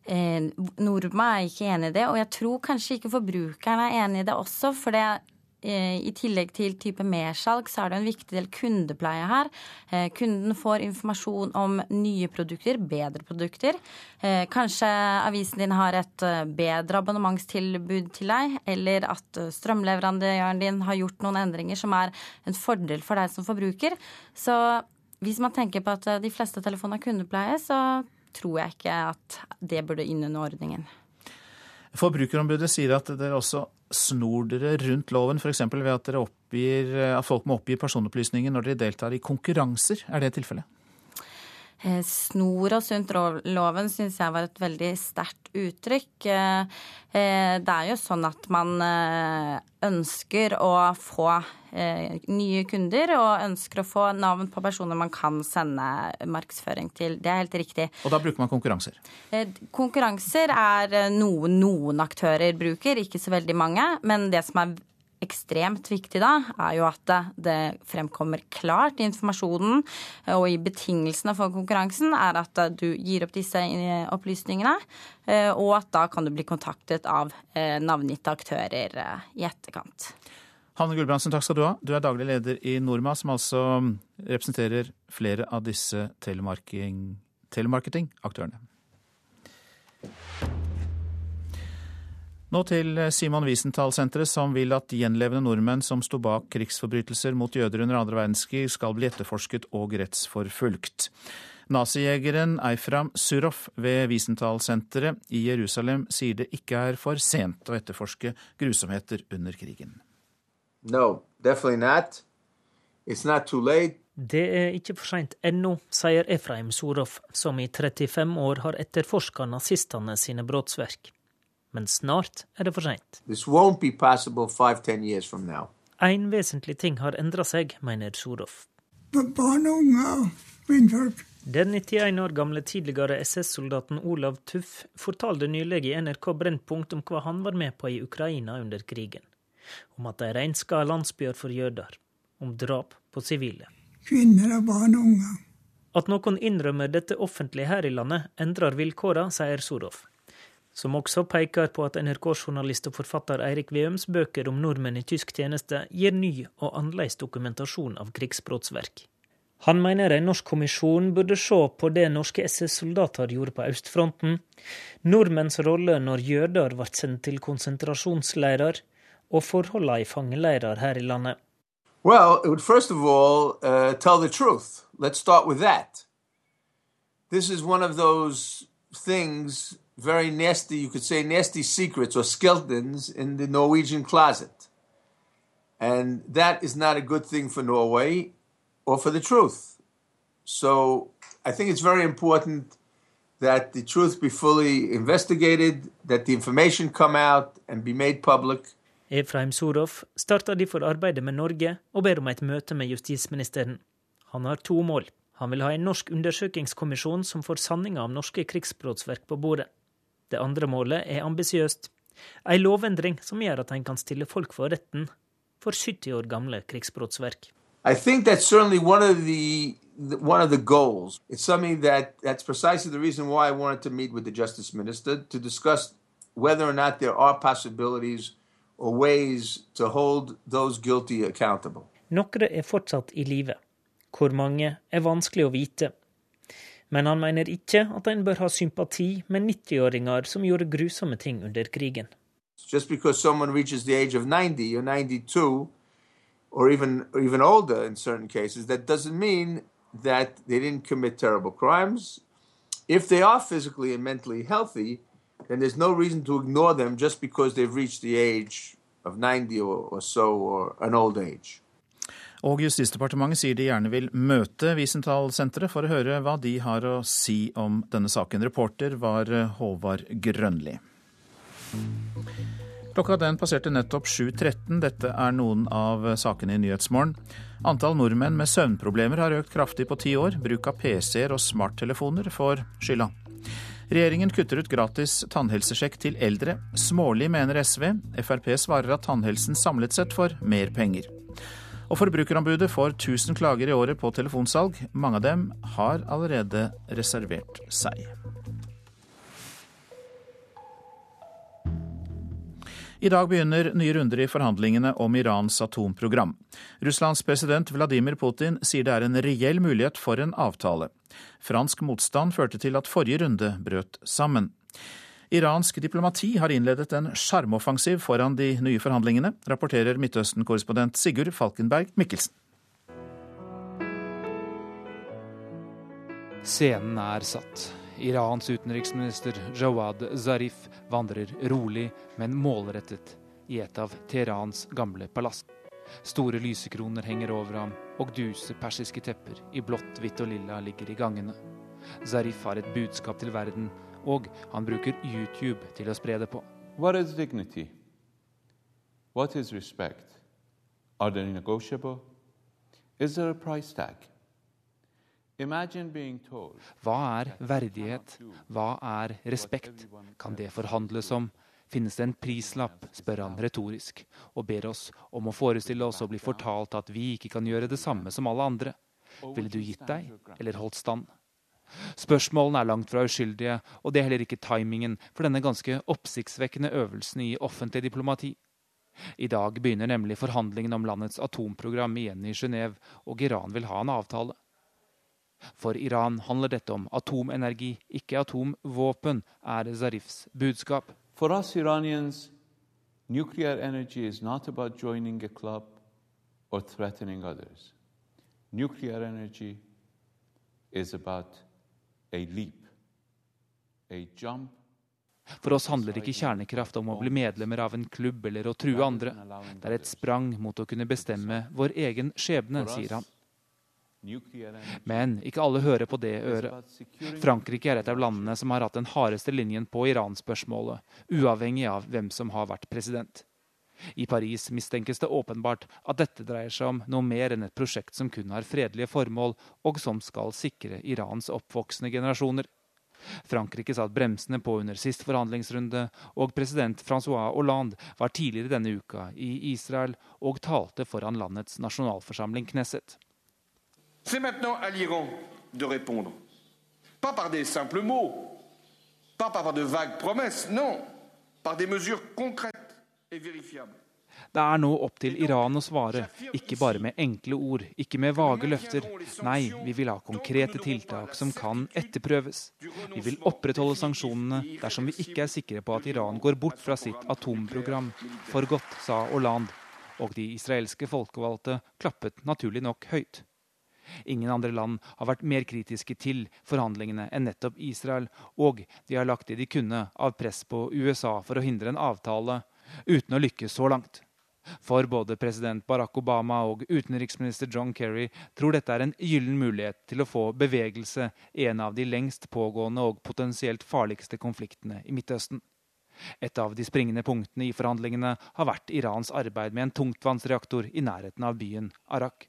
Eh, Norma er ikke enig i det, og jeg tror kanskje ikke forbrukerne er enig i det også. For det I tillegg til type mersalg, så er det en viktig del kundepleie her. Eh, kunden får informasjon om nye produkter, bedre produkter. Eh, kanskje avisen din har et bedre abonnementstilbud til deg, eller at strømleverandøren din har gjort noen endringer som er en fordel for deg som forbruker. Så hvis man tenker på at de fleste telefoner har kundepleie, så tror jeg ikke at det burde inn under ordningen. Forbrukerombudet sier at dere også snor dere rundt loven, f.eks. ved at, oppgir, at folk må oppgi personopplysninger når dere deltar i konkurranser. Er det tilfellet? Eh, snor oss rundt loven syns jeg var et veldig sterkt uttrykk. Eh, eh, det er jo sånn at man ønsker å få nye kunder og ønsker å få navn på personer man kan sende markedsføring til. Det er helt riktig. Og da bruker man konkurranser? Konkurranser er noe noen aktører bruker, ikke så veldig mange. Men det som er ekstremt viktig da, er jo at det fremkommer klart i informasjonen og i betingelsene for konkurransen, er at du gir opp disse opplysningene, eh, og at da kan du bli kontaktet av eh, navngitte aktører eh, i etterkant. Hanne Gulbrandsen, takk skal du ha. Du er daglig leder i Norma, som altså representerer flere av disse telemarketingaktørene. Nå til Simon Wiesenthal-senteret, som vil at gjenlevende nordmenn som sto bak krigsforbrytelser mot jøder under andre verdenskrig, skal bli etterforsket og rettsforfulgt. Nazijegeren Eifram Surov ved Wiesenthal-senteret i Jerusalem sier det ikke er for sent å etterforske grusomheter under krigen. No, definitely not. It's not too late. Det er ikke for seint ennå, sier Efraim Surov, som i 35 år har etterforska nazistene sine brottsverk. Men snart er det for seint. En vesentlig ting har endra seg, mener Surov. Barn og unge, kvinnfolk. Den 91 år gamle tidligere SS-soldaten Olav Tuff fortalte nylig i NRK Brennpunkt om hva han var med på i Ukraina under krigen. Om at de renska landsbyer for jøder. Om drap på sivile kvinner og barn og unge. At noen innrømmer dette offentlig her i landet, endrer vilkåra, sier Surov. Som også peker på at NRK-journalist og forfatter Eirik Veums bøker om nordmenn i tysk tjeneste gir ny og annerledes dokumentasjon av krigsbrottsverk. Han mener en norsk kommisjon burde se på det norske SS-soldater gjorde på østfronten, nordmenns rolle når jøder ble sendt til konsentrasjonsleirer, og forholdene i fangeleirer her i landet. Well, it would first of all uh, tell the truth. Let's start with that. This is one of those things, very nasty, you could say nasty secrets or skeletons in the Norwegian closet. And that is not a good thing for Norway or for the truth. So I think it's very important that the truth be fully investigated, that the information come out and be made public. Efraim Sorov starter derfor arbeidet med Norge og ber om et møte med justisministeren. Han har to mål. Han vil ha en norsk undersøkingskommisjon som får sanninga om norske krigsbrottsverk på bordet. Det andre målet er ambisiøst. Ei lovendring som gjør at en kan stille folk for retten for 70 år gamle krigsbrottsverk. I think that's certainly one of the one of the goals. It's something that that's precisely the reason why I wanted to meet with the justice minister to discuss whether or not there are possibilities or ways to hold those guilty accountable. Noen er fortsatt i live. Hvor mange er vanskelig å vite. Men han mener ikke at en bør ha sympati med 90-åringer som gjorde grusomme ting under krigen. Just because someone reaches the age of 90 or 92, or even, or even older in certain cases, that doesn't mean that they didn't commit terrible crimes. If they are physically and mentally healthy, then there's no reason to ignore them just because they've reached the age of 90 or, or so, or an old age. Og Justisdepartementet sier de gjerne vil møte Wiesenthal-senteret for å høre hva de har å si om denne saken. Reporter var Håvard Grønli. Klokka den passerte nettopp 7.13. Dette er noen av sakene i Nyhetsmorgen. Antall nordmenn med søvnproblemer har økt kraftig på ti år. Bruk av PC-er og smarttelefoner får skylda. Regjeringen kutter ut gratis tannhelsesjekk til eldre. Smålig, mener SV. Frp svarer at tannhelsen samlet sett får mer penger. Og Forbrukerombudet får 1000 klager i året på telefonsalg. Mange av dem har allerede reservert seg. I dag begynner nye runder i forhandlingene om Irans atomprogram. Russlands president Vladimir Putin sier det er en reell mulighet for en avtale. Fransk motstand førte til at forrige runde brøt sammen. Iransk diplomati har innledet en sjarmoffensiv foran de nye forhandlingene, rapporterer Midtøsten-korrespondent Sigurd Falkenberg Mikkelsen. Scenen er satt. Irans utenriksminister Jawad Zarif vandrer rolig, men målrettet i et av Teherans gamle palass. Store lysekroner henger over ham, og duse persiske tepper i blått, hvitt og lilla ligger i gangene. Zarif har et budskap til verden, og han bruker YouTube til å spre det på. What is dignity? What is respect? Are they negotiable? Is there a price tag? Hva er verdighet? Hva er respekt? Kan det forhandles om? Finnes det en prislapp, spør han retorisk, og ber oss om å forestille oss å bli fortalt at vi ikke kan gjøre det samme som alle andre. Ville du gitt deg, eller holdt stand? Spørsmålene er langt fra uskyldige, og det er heller ikke timingen for denne ganske oppsiktsvekkende øvelsen i offentlig diplomati. I dag begynner nemlig forhandlingene om landets atomprogram igjen i Genéve, og Iran vil ha en avtale. For Iran handler dette om atomenergi, ikke atomvåpen, er Zarifs budskap. For us Iranians, nuclear energy is not about joining a club or threatening others. Nuclear energy is about a leap, a jump For oss handler ikke kjernekraft om å bli medlemmer av en klubb eller å true andre. Det er et sprang mot å kunne bestemme vår egen skjebne, sier han. Men ikke alle hører på det øret. Frankrike er et av landene som har hatt den hardeste linjen på Iran-spørsmålet, uavhengig av hvem som har vært president. I Paris mistenkes det åpenbart at dette dreier seg om noe mer enn et prosjekt som kun har fredelige formål, og som skal sikre Irans oppvoksende generasjoner. Frankrike satt bremsene på under sist forhandlingsrunde, og president Francois Hollande var tidligere denne uka i Israel og talte foran landets nasjonalforsamling Knesset. C'est maintenant à l'Iran de répondre. Pas par des simples mots, pas par de vagues promesses, non, par des mesures concrètes et vérifiables. Det er nå opp til Iran å svare, ikke bare med enkle ord, ikke med vage løfter. Nei, vi vil ha konkrete tiltak som kan etterprøves. Vi vil opprettholde sanksjonene dersom vi ikke er sikre på at Iran går bort fra sitt atomprogram. For godt, sa Hollande. Og de israelske folkevalgte klappet naturlig nok høyt. Ingen andre land har vært mer kritiske til forhandlingene enn nettopp Israel, og de har lagt det de kunne av press på USA for å hindre en avtale, uten å lykkes så langt. For både president Barack Obama og utenriksminister John Kerry tror dette er en gyllen mulighet til å få bevegelse i en av de lengst pågående og potensielt farligste konfliktene i Midtøsten. Et av de springende punktene i forhandlingene har vært Irans arbeid med en tungtvannsreaktor i nærheten av byen Arak.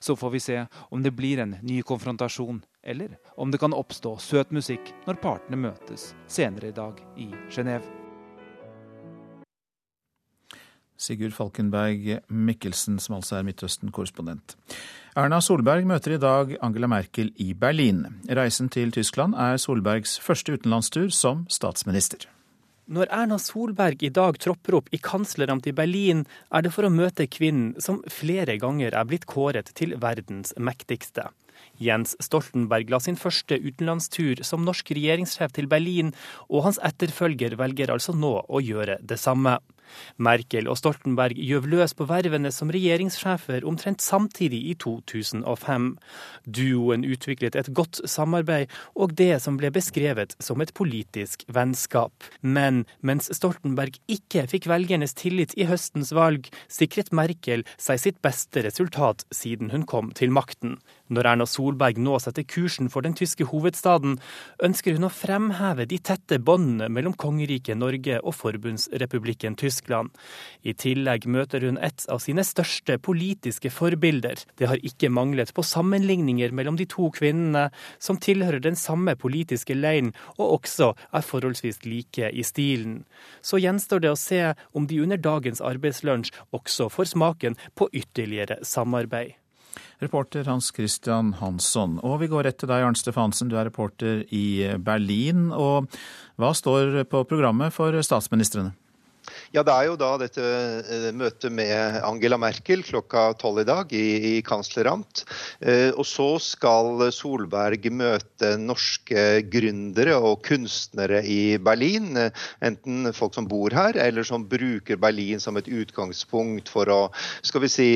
Så får vi se om det blir en ny konfrontasjon, eller om det kan oppstå søt musikk når partene møtes senere i dag i Genéve. Sigurd Falkenberg Mikkelsen, som altså er Midtøsten-korrespondent. Erna Solberg møter i dag Angela Merkel i Berlin. Reisen til Tyskland er Solbergs første utenlandstur som statsminister. Når Erna Solberg i dag tropper opp i kansleramt i Berlin, er det for å møte kvinnen som flere ganger er blitt kåret til verdens mektigste. Jens Stoltenberg la sin første utenlandstur som norsk regjeringssjef til Berlin, og hans etterfølger velger altså nå å gjøre det samme. Merkel og Stoltenberg gjøv løs på vervene som regjeringssjefer omtrent samtidig i 2005. Duoen utviklet et godt samarbeid og det som ble beskrevet som et politisk vennskap. Men mens Stoltenberg ikke fikk velgernes tillit i høstens valg, sikret Merkel seg sitt beste resultat siden hun kom til makten. Når Erna Solberg nå setter kursen for den tyske hovedstaden, ønsker hun å fremheve de tette båndene mellom kongeriket Norge og forbundsrepublikken Tyskland. I tillegg møter hun et av sine største politiske forbilder. Det har ikke manglet på sammenligninger mellom de to kvinnene, som tilhører den samme politiske leiren og også er forholdsvis like i stilen. Så gjenstår det å se om de under dagens arbeidslunsj også får smaken på ytterligere samarbeid. Reporter Hans Christian Hansson. Og vi går rett til deg, Arnt Stefansen, du er reporter i Berlin. Og hva står på programmet for statsministrene? Ja, Det er jo da dette eh, møtet med Angela Merkel klokka tolv i dag i, i kansleramt. Eh, og så skal Solberg møte norske gründere og kunstnere i Berlin. Eh, enten folk som bor her, eller som bruker Berlin som et utgangspunkt for å skal vi si,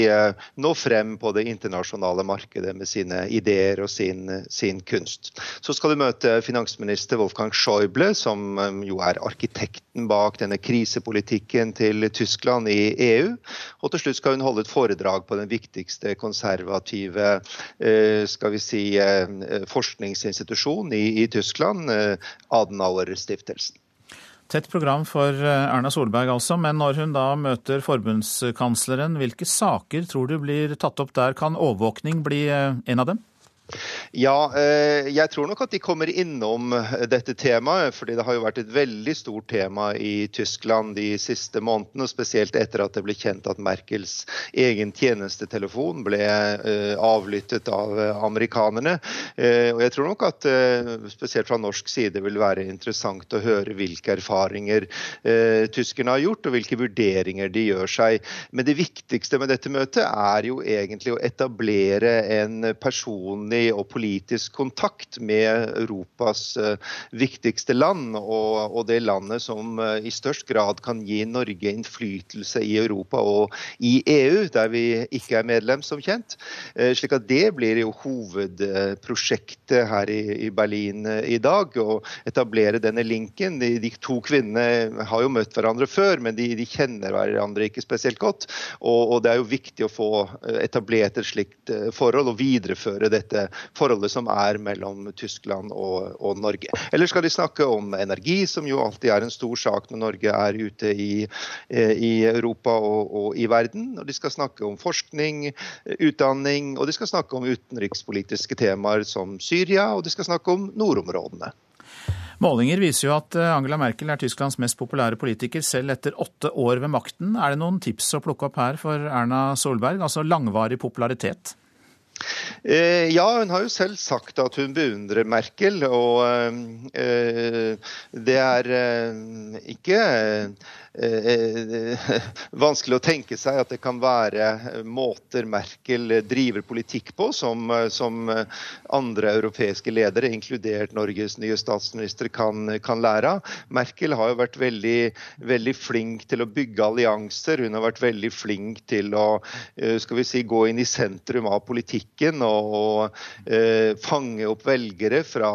nå frem på det internasjonale markedet med sine ideer og sin, sin kunst. Så skal du møte finansminister Wolfgang Schäuble, som jo er arkitekten bak denne krisepolitikken politikken til Tyskland i EU. Og til slutt skal hun holde et foredrag på den viktigste konservative eh, skal vi si, forskningsinstitusjonen i, i Tyskland, eh, Adenauer-stiftelsen. Tett program for Erna Solberg altså, men når hun da møter forbundskansleren, hvilke saker tror du blir tatt opp der? Kan overvåkning bli en av dem? Ja, eh, jeg tror nok at de kommer innom dette temaet. fordi det har jo vært et veldig stort tema i Tyskland de siste månedene. Spesielt etter at det ble kjent at Merkels egen tjenestetelefon ble eh, avlyttet av amerikanerne. Eh, og jeg tror nok at spesielt fra norsk side vil være interessant å høre hvilke erfaringer tyskerne har gjort, og hvilke vurderinger de gjør seg. Men det viktigste med dette møtet er jo egentlig å etablere en personlig økonomisk og politisk kontakt med Europas viktigste land, og, og det landet som i størst grad kan gi Norge innflytelse i Europa og i EU, der vi ikke er medlem, som kjent. Slik at det blir jo hovedprosjektet her i Berlin i dag. Å etablere denne linken. De, de, to kvinnene har jo møtt hverandre før, men de, de kjenner hverandre ikke spesielt godt. Og, og, det er jo viktig å få etablert et slikt eh, forhold og videreføre dette forholdet som er mellom Tyskland og, og Norge. Eller skal de snakke om energi, som jo alltid er en stor sak når Norge er ute i, eh, i Europa og, og i verden. Og de skal snakke om forskning, utdanning, og de skal snakke om utenrikspolitiske temaer som Syria, og de skal snakke om nordområdene. Målinger viser jo at eh, Angela Merkel er Tysklands mest populære politiker selv etter åtte år ved makten. Er det noen tips å plukke opp her for Erna Solberg, altså langvarig popularitet? Eh, ja, hun har jo selv sagt at hun beundrer Merkel. Og eh, det er ikke Eh, vanskelig å tenke seg at det kan være måter Merkel driver politikk på som, som andre europeiske ledere, inkludert Norges nye statsminister, kan, kan, lære av. Merkel har jo vært veldig, veldig, flink til å bygge allianser. Hun har vært veldig flink til å eh, skal vi si, gå inn i sentrum av politikken og, og eh, fange opp velgere fra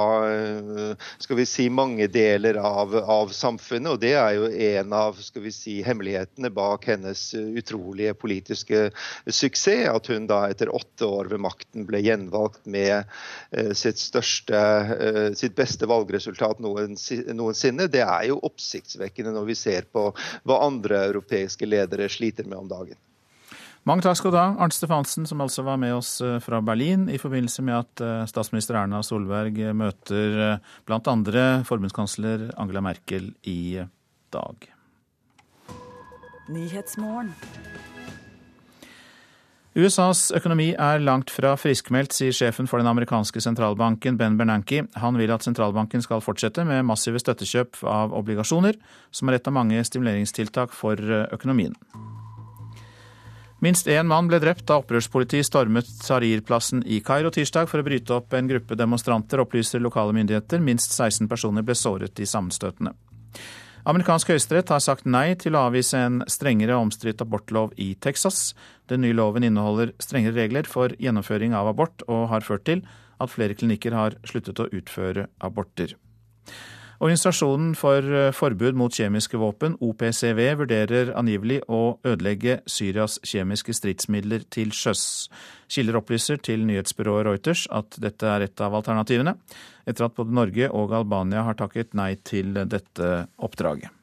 skal vi si, mange deler av, av samfunnet. og Det er jo en av skal vi si, hemmelighetene bak hennes utrolige politiske suksess. At hun da etter åtte år ved makten ble gjenvalgt med eh, sitt, største, eh, sitt beste valgresultat noensinne. Det er jo oppsiktsvekkende når vi ser på hva andre europeiske ledere sliter med om dagen. Mange takk skal du ha, Arnt Stefansen, som altså var med oss eh, fra Berlin i forbindelse med at statsminister Erna Solberg møter bl.a. forbundskansler Angela Merkel i dag. USAs økonomi er langt fra friskmeldt, sier sjefen for den amerikanske sentralbanken Ben Bernanke. Han vil at sentralbanken skal fortsette med massive støttekjøp av obligasjoner, som er et av mange stimuleringstiltak for økonomien. Minst én mann ble drept da opprørspoliti stormet Tahrir-plassen i Kairo tirsdag for å bryte opp en gruppe demonstranter, opplyser lokale myndigheter. Minst 16 personer ble såret i sammenstøtene. Amerikansk høyesterett har sagt nei til å avvise en strengere omstridt abortlov i Texas. Den nye loven inneholder strengere regler for gjennomføring av abort, og har ført til at flere klinikker har sluttet å utføre aborter. Organisasjonen for eh, forbud mot kjemiske våpen, OPCV, vurderer angivelig å ødelegge Syrias kjemiske stridsmidler til sjøs. Kilder opplyser til nyhetsbyrået Reuters at dette er et av alternativene, etter at både Norge og Albania har takket nei til dette oppdraget.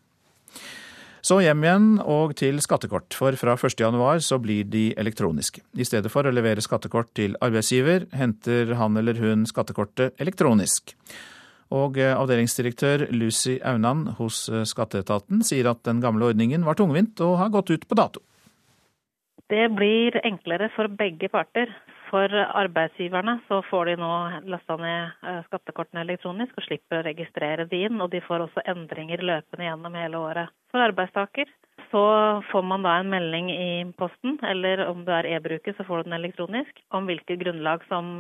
Så hjem igjen og til skattekort, for fra 1.1 så blir de elektroniske. I stedet for å levere skattekort til arbeidsgiver, henter han eller hun skattekortet elektronisk. Og eh, avdelingsdirektør Lucy Aunan hos eh, Skatteetaten sier at den gamle ordningen var tungvint og har gått ut på dato. Det blir enklere for begge parter. For arbeidsgiverne så får de nå lasta ned eh, skattekortene elektronisk og slipper å registrere de inn. Og de får også endringer løpende gjennom hele året. For arbeidstaker så får man da en melding i posten, eller om du er e-bruker så får du den elektronisk, om hvilket grunnlag som,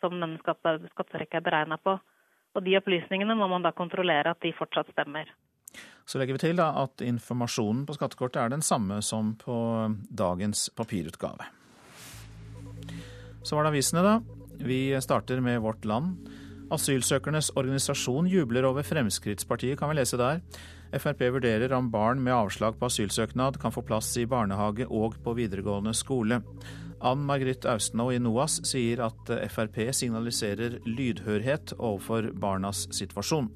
som denne skattetrekket er beregna på. Og de opplysningene må man da kontrollere at de fortsatt stemmer. Så legger vi til da at informasjonen på skattekortet er den samme som på dagens papirutgave. Så var det avisene, da. Vi starter med Vårt Land. Asylsøkernes organisasjon jubler over Fremskrittspartiet, kan vi lese der. Frp vurderer om barn med avslag på asylsøknad kan få plass i barnehage og på videregående skole. Ann Margrit Austenå i NOAS sier at Frp signaliserer lydhørhet overfor barnas situasjon.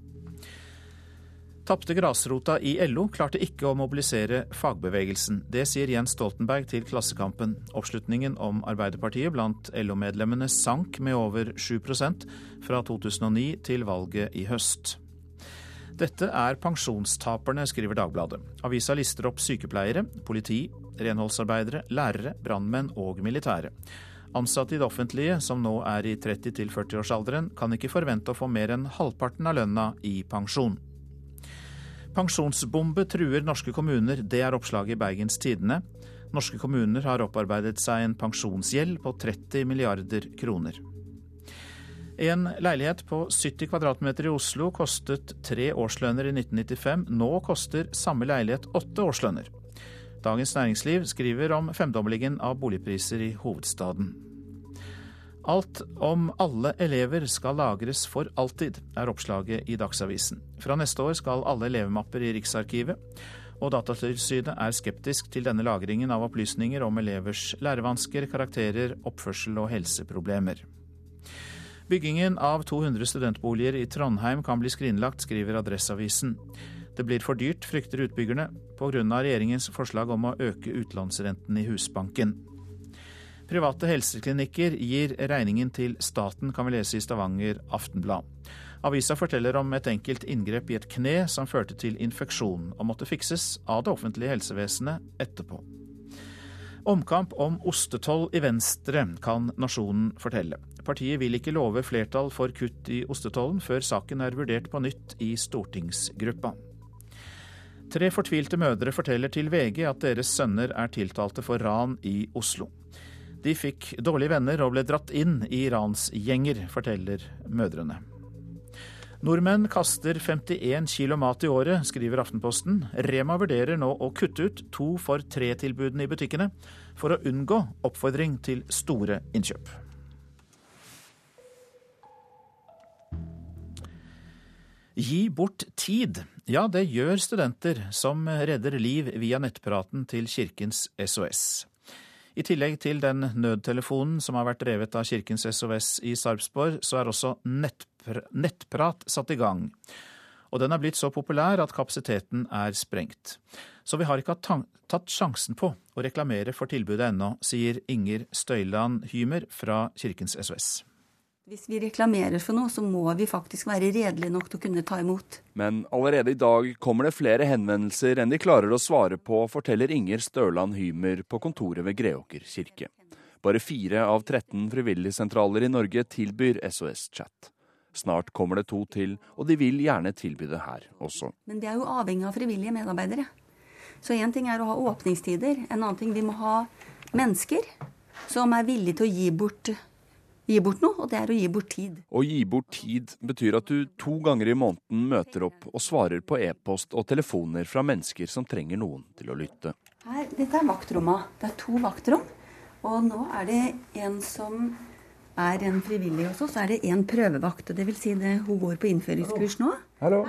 Tapte grasrota i LO klarte ikke å mobilisere fagbevegelsen. Det sier Jens Stoltenberg til Klassekampen. Oppslutningen om Arbeiderpartiet blant LO-medlemmene sank med over 7% fra 2009 til valget i høst. Dette er pensjonstaperne, skriver Dagbladet. Avisa lister opp sykepleiere, politi, renholdsarbeidere, lærere, brannmenn og militære. Ansatte i det offentlige, som nå er i 30- 40-årsalderen, kan ikke forvente å få mer enn halvparten av lønna i pensjon. Pensjonsbombe truer norske kommuner, det er oppslaget i Bergens Tidende. Norske kommuner har opparbeidet seg en pensjonsgjeld på 30 milliarder kroner. En leilighet på 70 kvadratmeter i Oslo kostet tre årslønner i 1995. Nå koster samme leilighet åtte årslønner. Dagens Næringsliv skriver om femdoblingen av boligpriser i hovedstaden. Alt om alle elever skal lagres for alltid, er oppslaget i Dagsavisen. Fra neste år skal alle elevmapper i Riksarkivet, og Datatilsynet er skeptisk til denne lagringen av opplysninger om elevers lærevansker, karakterer, oppførsel og helseproblemer. Byggingen av 200 studentboliger i Trondheim kan bli skrinlagt, skriver Adresseavisen. Det blir for dyrt, frykter utbyggerne, pga. regjeringens forslag om å øke utlånsrenten i Husbanken. Private helseklinikker gir regningen til staten, kan vi lese i Stavanger Aftenblad. Avisa forteller om et enkelt inngrep i et kne som førte til infeksjon, og måtte fikses av det offentlige helsevesenet etterpå. Omkamp om ostetoll i Venstre, kan Nasjonen fortelle. Partiet vil ikke love flertall for kutt i ostetollen før saken er vurdert på nytt i stortingsgruppa. Tre fortvilte mødre forteller til VG at deres sønner er tiltalte for ran i Oslo. De fikk dårlige venner og ble dratt inn i ransgjenger, forteller mødrene. Nordmenn kaster 51 kilo mat i året, skriver Aftenposten. Rema vurderer nå å kutte ut to for tre-tilbudene i butikkene, for å unngå oppfordring til store innkjøp. Gi bort tid. Ja, det gjør studenter som redder liv via nettpraten til Kirkens SOS. I tillegg til den nødtelefonen som har vært drevet av Kirkens SOS i Sarpsborg, så er også nettpr nettprat satt i gang. Og den er blitt så populær at kapasiteten er sprengt. Så vi har ikke tatt sjansen på å reklamere for tilbudet ennå, sier Inger Støyland Hymer fra Kirkens SOS. Hvis vi reklamerer for noe, så må vi faktisk være redelige nok til å kunne ta imot. Men allerede i dag kommer det flere henvendelser enn de klarer å svare på, forteller Inger Størland Hymer på kontoret ved Greåker kirke. Bare fire av 13 frivilligsentraler i Norge tilbyr SOS-chat. Snart kommer det to til, og de vil gjerne tilby det her også. Men det er jo avhengig av frivillige medarbeidere. Så én ting er å ha åpningstider, en annen ting vi må ha mennesker som er villige til å gi bort gi bort noe, og det er å gi bort tid. Å gi bort tid betyr at du to ganger i måneden møter opp og svarer på e-post og telefoner fra mennesker som trenger noen til å lytte. Her, dette er vaktrommet. Det er to vaktrom. Og nå er det en som er en frivillig også, så er det en prøvevakt. og det vil si det, Hun går på innføringskurs nå. Hallo.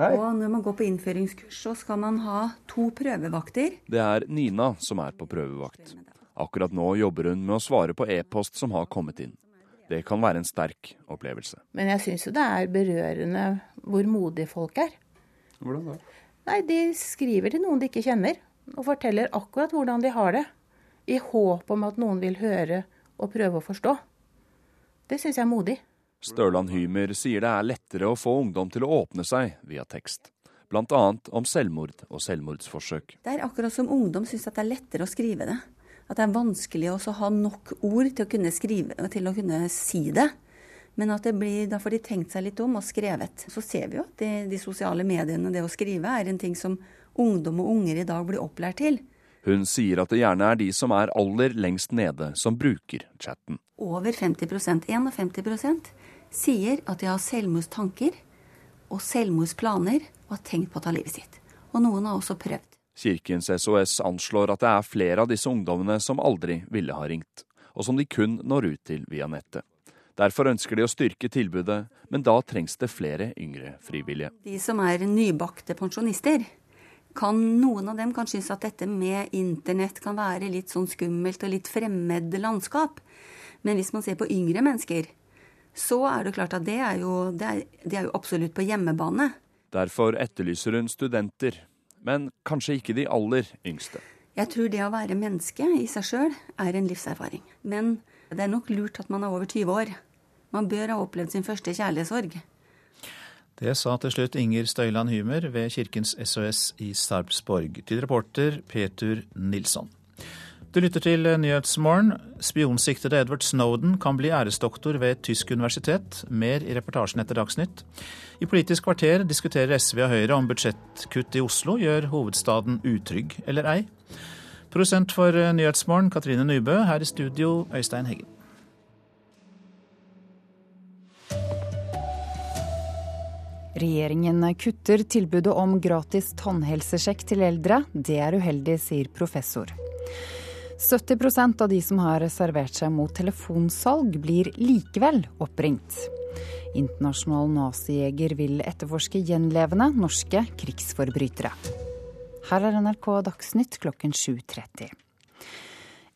Hei. Og når man går på innføringskurs, så skal man ha to prøvevakter. Det er Nina som er på prøvevakt. Akkurat nå jobber hun med å svare på e-post som har kommet inn. Det kan være en sterk opplevelse. Men jeg syns jo det er berørende hvor modige folk er. Hvordan da? Nei, De skriver til noen de ikke kjenner, og forteller akkurat hvordan de har det. I håp om at noen vil høre og prøve å forstå. Det syns jeg er modig. Størland Hymer sier det er lettere å få ungdom til å åpne seg via tekst. Bl.a. om selvmord og selvmordsforsøk. Det er akkurat som ungdom syns det er lettere å skrive det at det er vanskelig å ha nok ord til å kunne skrive, til å kunne si det. Men at det blir, da får de tenkt seg litt om og skrevet. Så ser vi jo at de, de sosiale mediene, det å skrive, er en ting som ungdom og unger i dag blir opplært til. Hun sier at det gjerne er de som er aller lengst nede, som bruker chatten. Over 50% 51% sier at de har selvmordstanker og selvmordsplaner og har tenkt på å ta livet sitt. Og noen har også prøvd. Kirkens SOS anslår at det er flere av disse ungdommene som aldri ville ha ringt, og som de kun når ut til via nettet. Derfor ønsker de å styrke tilbudet, men da trengs det flere yngre frivillige. De som er nybakte pensjonister, kan noen av dem kan synes at dette med internett kan være litt sånn skummelt og litt fremmed landskap. Men hvis man ser på yngre mennesker, så er det klart at det er jo, det er, det er jo absolutt på hjemmebane. Derfor etterlyser hun studenter men kanskje ikke de aller yngste. Jeg tror det å være menneske i seg sjøl er en livserfaring. Men det er nok lurt at man er over 20 år. Man bør ha opplevd sin første kjærlighetssorg. Det sa til slutt Inger Støyland Hymer ved Kirkens SOS i Sarpsborg. Til reporter Petur Nilsson. Du lytter til Nyhetsmorgen. Spionsiktede Edward Snowden kan bli æresdoktor ved et tysk universitet. Mer i reportasjen etter Dagsnytt. I Politisk kvarter diskuterer SV og Høyre om budsjettkutt i Oslo gjør hovedstaden utrygg eller ei. Prosent for Nyhetsmorgen, Katrine Nybø. Her i studio, Øystein Heggen. Regjeringen kutter tilbudet om gratis tannhelsesjekk til eldre. Det er uheldig, sier professor. 70% av de som har reservert seg mot telefonsalg, blir likevel oppringt. Internasjonal nazijeger vil etterforske gjenlevende norske krigsforbrytere. Her er NRK Dagsnytt klokken 7.30.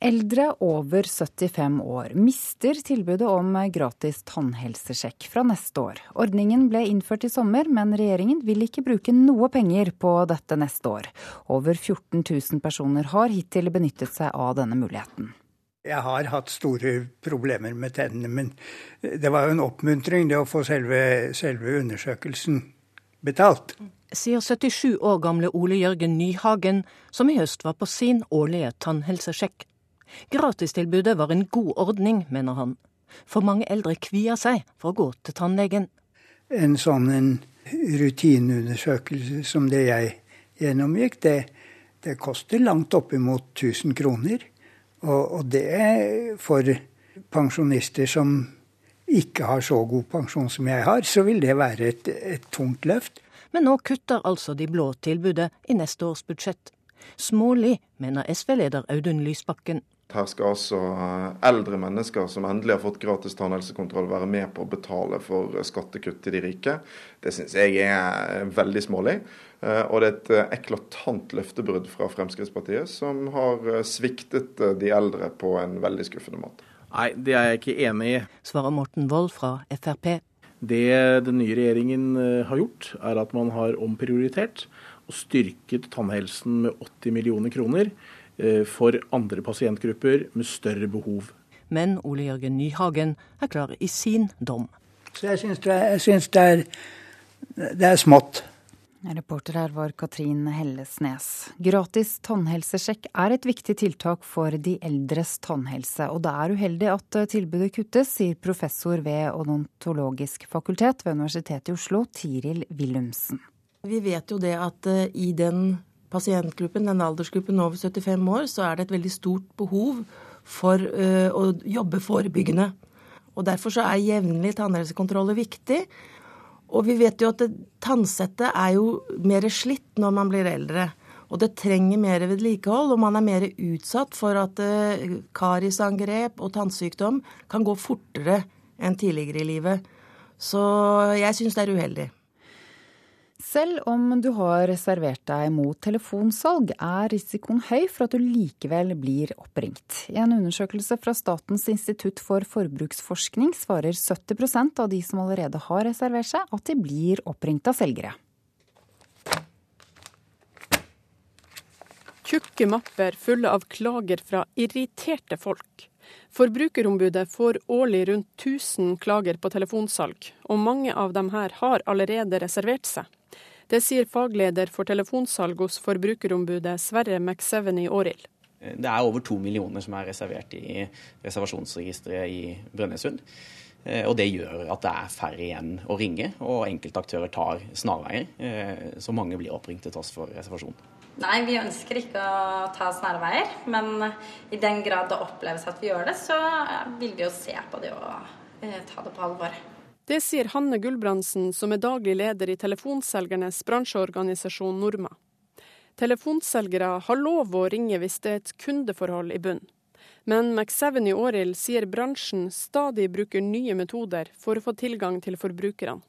Eldre over 75 år mister tilbudet om gratis tannhelsesjekk fra neste år. Ordningen ble innført i sommer, men regjeringen vil ikke bruke noe penger på dette neste år. Over 14 000 personer har hittil benyttet seg av denne muligheten. Jeg har hatt store problemer med tennene, men det var jo en oppmuntring det å få selve, selve undersøkelsen betalt. Sier 77 år gamle Ole Jørgen Nyhagen, som i høst var på sin årlige tannhelsesjekk. Gratistilbudet var en god ordning, mener han. For mange eldre kvier seg for å gå til tannlegen. En sånn en rutineundersøkelse som det jeg gjennomgikk, det, det koster langt oppimot 1000 kroner. Og, og det er for pensjonister som ikke har så god pensjon som jeg har, så vil det være et, et tungt løft. Men nå kutter altså de blå tilbudet i neste års budsjett. Smålig, mener SV-leder Audun Lysbakken. Her skal altså eh, eldre mennesker som endelig har fått gratis tannhelsekontroll, være med på å betale for skattekutt til de rike. Det syns jeg er veldig smålig. Eh, og det er et eh, eklatant løftebrudd fra Fremskrittspartiet, som har sviktet de eldre på en veldig skuffende måte. Nei, det er jeg ikke enig i. Svarer Morten Wold fra Frp. Det den nye regjeringen har gjort, er at man har omprioritert og styrket tannhelsen med 80 millioner kroner. Eh, for andre pasientgrupper med større behov. Men Ole Jørgen Nyhagen er klar i sin dom. Så jeg syns det, det, er, det er smått. Reporter her var Katrin Hellesnes. Gratis tannhelsesjekk er et viktig tiltak for de eldres tannhelse, og det er uheldig at tilbudet kuttes, sier professor ved odontologisk fakultet ved Universitetet i Oslo, Tiril Willumsen. Vi vet jo det at eh, i den pasientgruppen, den aldersgruppen over 75 år, så er det et veldig stort behov for uh, å jobbe forebyggende. Og Derfor så er jevnlig tannhelsekontroller viktig. Og vi vet jo at tannsettet er jo mer slitt når man blir eldre. Og det trenger mer vedlikehold, og man er mer utsatt for at uh, karisangrep og tannsykdom kan gå fortere enn tidligere i livet. Så jeg syns det er uheldig. Selv om du har reservert deg mot telefonsalg, er risikoen høy for at du likevel blir oppringt. I en undersøkelse fra Statens institutt for forbruksforskning svarer 70% av de som allerede har reservert seg, at de blir oppringt av selgere. Tjukke mapper fulle av klager fra irriterte folk. Forbrukerombudet får årlig rundt 1000 klager på telefonsalg, og mange av dem her har allerede reservert seg. Det sier fagleder for telefonsalg hos Forbrukerombudet Sverre McSeveny Aarild. Det er over to millioner som er reservert i reservasjonsregisteret i Brønnøysund. Eh, og det gjør at det er færre igjen å ringe, og enkelte aktører tar snarveier. Eh, så mange blir oppringt til tross for reservasjon. Nei, vi ønsker ikke å ta snarveier. Men i den grad det oppleves at vi gjør det, så vil vi jo se på det og eh, ta det på alvor. Det sier Hanne Gulbrandsen, som er daglig leder i telefonselgernes bransjeorganisasjon Norma. Telefonselgere har lov å ringe hvis det er et kundeforhold i bunn. Men McSaven i Årild sier bransjen stadig bruker nye metoder for å få tilgang til forbrukerne.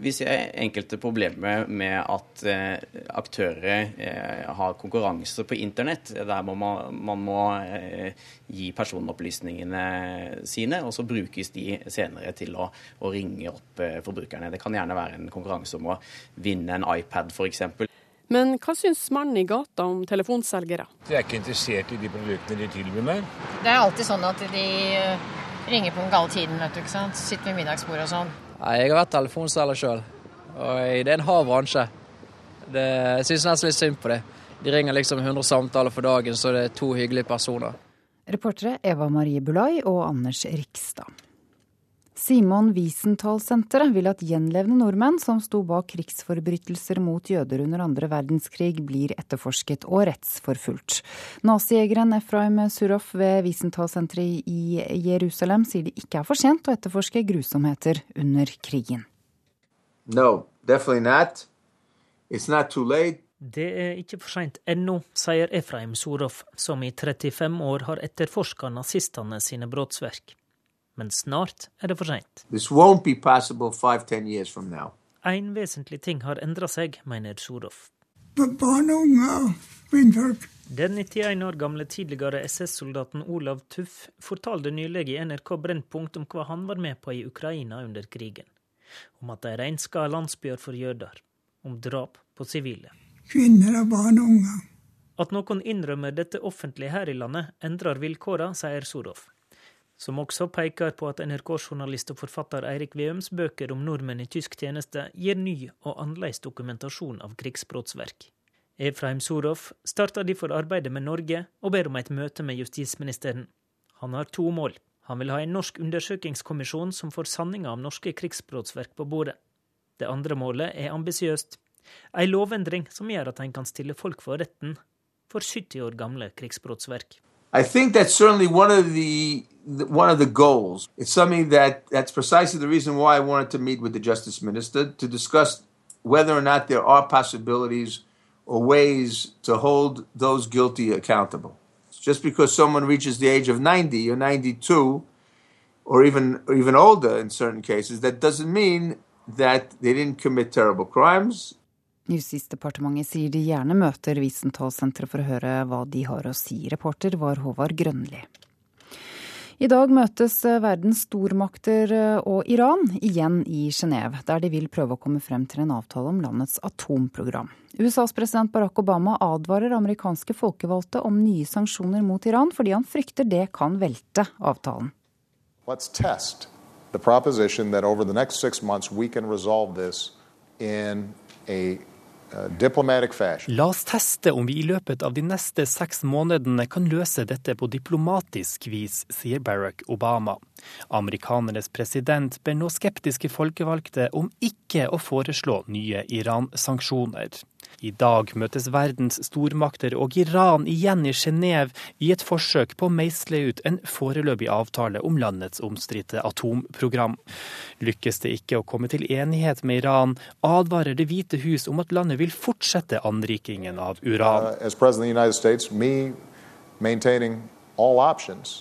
Vi ser enkelte problemer med at eh, aktører eh, har konkurranse på internett. Der må man, man må eh, gi personopplysningene sine, og så brukes de senere til å, å ringe opp eh, forbrukerne. Det kan gjerne være en konkurranse om å vinne en iPad f.eks. Men hva syns mannen i gata om telefonselgere? De er ikke interessert i de produktene de tilbyr meg. Det er alltid sånn at de eh, ringer på den gale tiden, vet du ikke sant. Sitter ved middagsbordet og sånn. Jeg har vært telefonselger sjøl, og det er en hard bransje. Det, jeg syns nesten litt synd på det. De ringer liksom 100 samtaler for dagen, så det er to hyggelige personer. Reportere Eva Marie Bulai og Anders Rikstad. Simon Wiesenthal-senteret vil at gjenlevende nordmenn som sto bak krigsforbrytelser mot jøder under andre verdenskrig, blir etterforsket og rettsforfulgt. Nazijegeren Efraim Suroff ved Wiesenthal-senteret i Jerusalem sier det ikke er for sent å etterforske grusomheter under krigen. No, Definitely not. It's not too late. Det er ikke for seint ennå, sier Efraim Sorof, som i 35 år har etterforska nazistene sine brottsverk. Men snart er det for seint. En vesentlig ting har endra seg, mener Sjurov. Barn og unge kvinnfolk. Den 91 år gamle tidligere SS-soldaten Olav Tuff fortalte nylig i NRK Brennpunkt om hva han var med på i Ukraina under krigen. Om at de renska landsbyer for jøder. Om drap på sivile kvinner og barn og unger. At noen innrømmer dette offentlig her i landet, endrer vilkårene, sier Sorof. Som også peker på at NRK-journalist og forfatter Eirik Veums bøker om nordmenn i tysk tjeneste gir ny og annerledes dokumentasjon av krigsbrottsverk. Efraim Sorov starter derfor arbeidet med Norge og ber om et møte med justisministeren. Han har to mål. Han vil ha en norsk undersøkingskommisjon som får sanninga om norske krigsbrottsverk på bordet. Det andre målet er ambisiøst. Ei lovendring som gjør at en kan stille folk for retten for 70 år gamle krigsbrottsverk. I think that's certainly one of the, one of the goals. It's something that that's precisely the reason why I wanted to meet with the justice minister to discuss whether or not there are possibilities or ways to hold those guilty accountable. Just because someone reaches the age of 90 or 92 or even or even older in certain cases, that doesn't mean that they didn't commit terrible crimes Justisdepartementet sier de gjerne møter Wiesenthal-senteret for å høre hva de har å si. Reporter var Håvard Grønli. I dag møtes verdens stormakter og Iran igjen i Genéve, der de vil prøve å komme frem til en avtale om landets atomprogram. USAs president Barack Obama advarer amerikanske folkevalgte om nye sanksjoner mot Iran, fordi han frykter det kan velte avtalen. Let's test the proposition that over the next six months we can resolve this in a La oss teste om vi i løpet av de neste seks månedene kan løse dette på diplomatisk vis, sier Barack Obama. Amerikanernes president ber nå skeptiske folkevalgte om ikke å foreslå nye Iran-sanksjoner. I dag møtes verdens stormakter og Iran igjen i Genéve i et forsøk på å meisle ut en foreløpig avtale om landets omstridte atomprogram. Lykkes det ikke å komme til enighet med Iran, advarer Det hvite hus om at landet vil fortsette anrikingen av uran. Uh,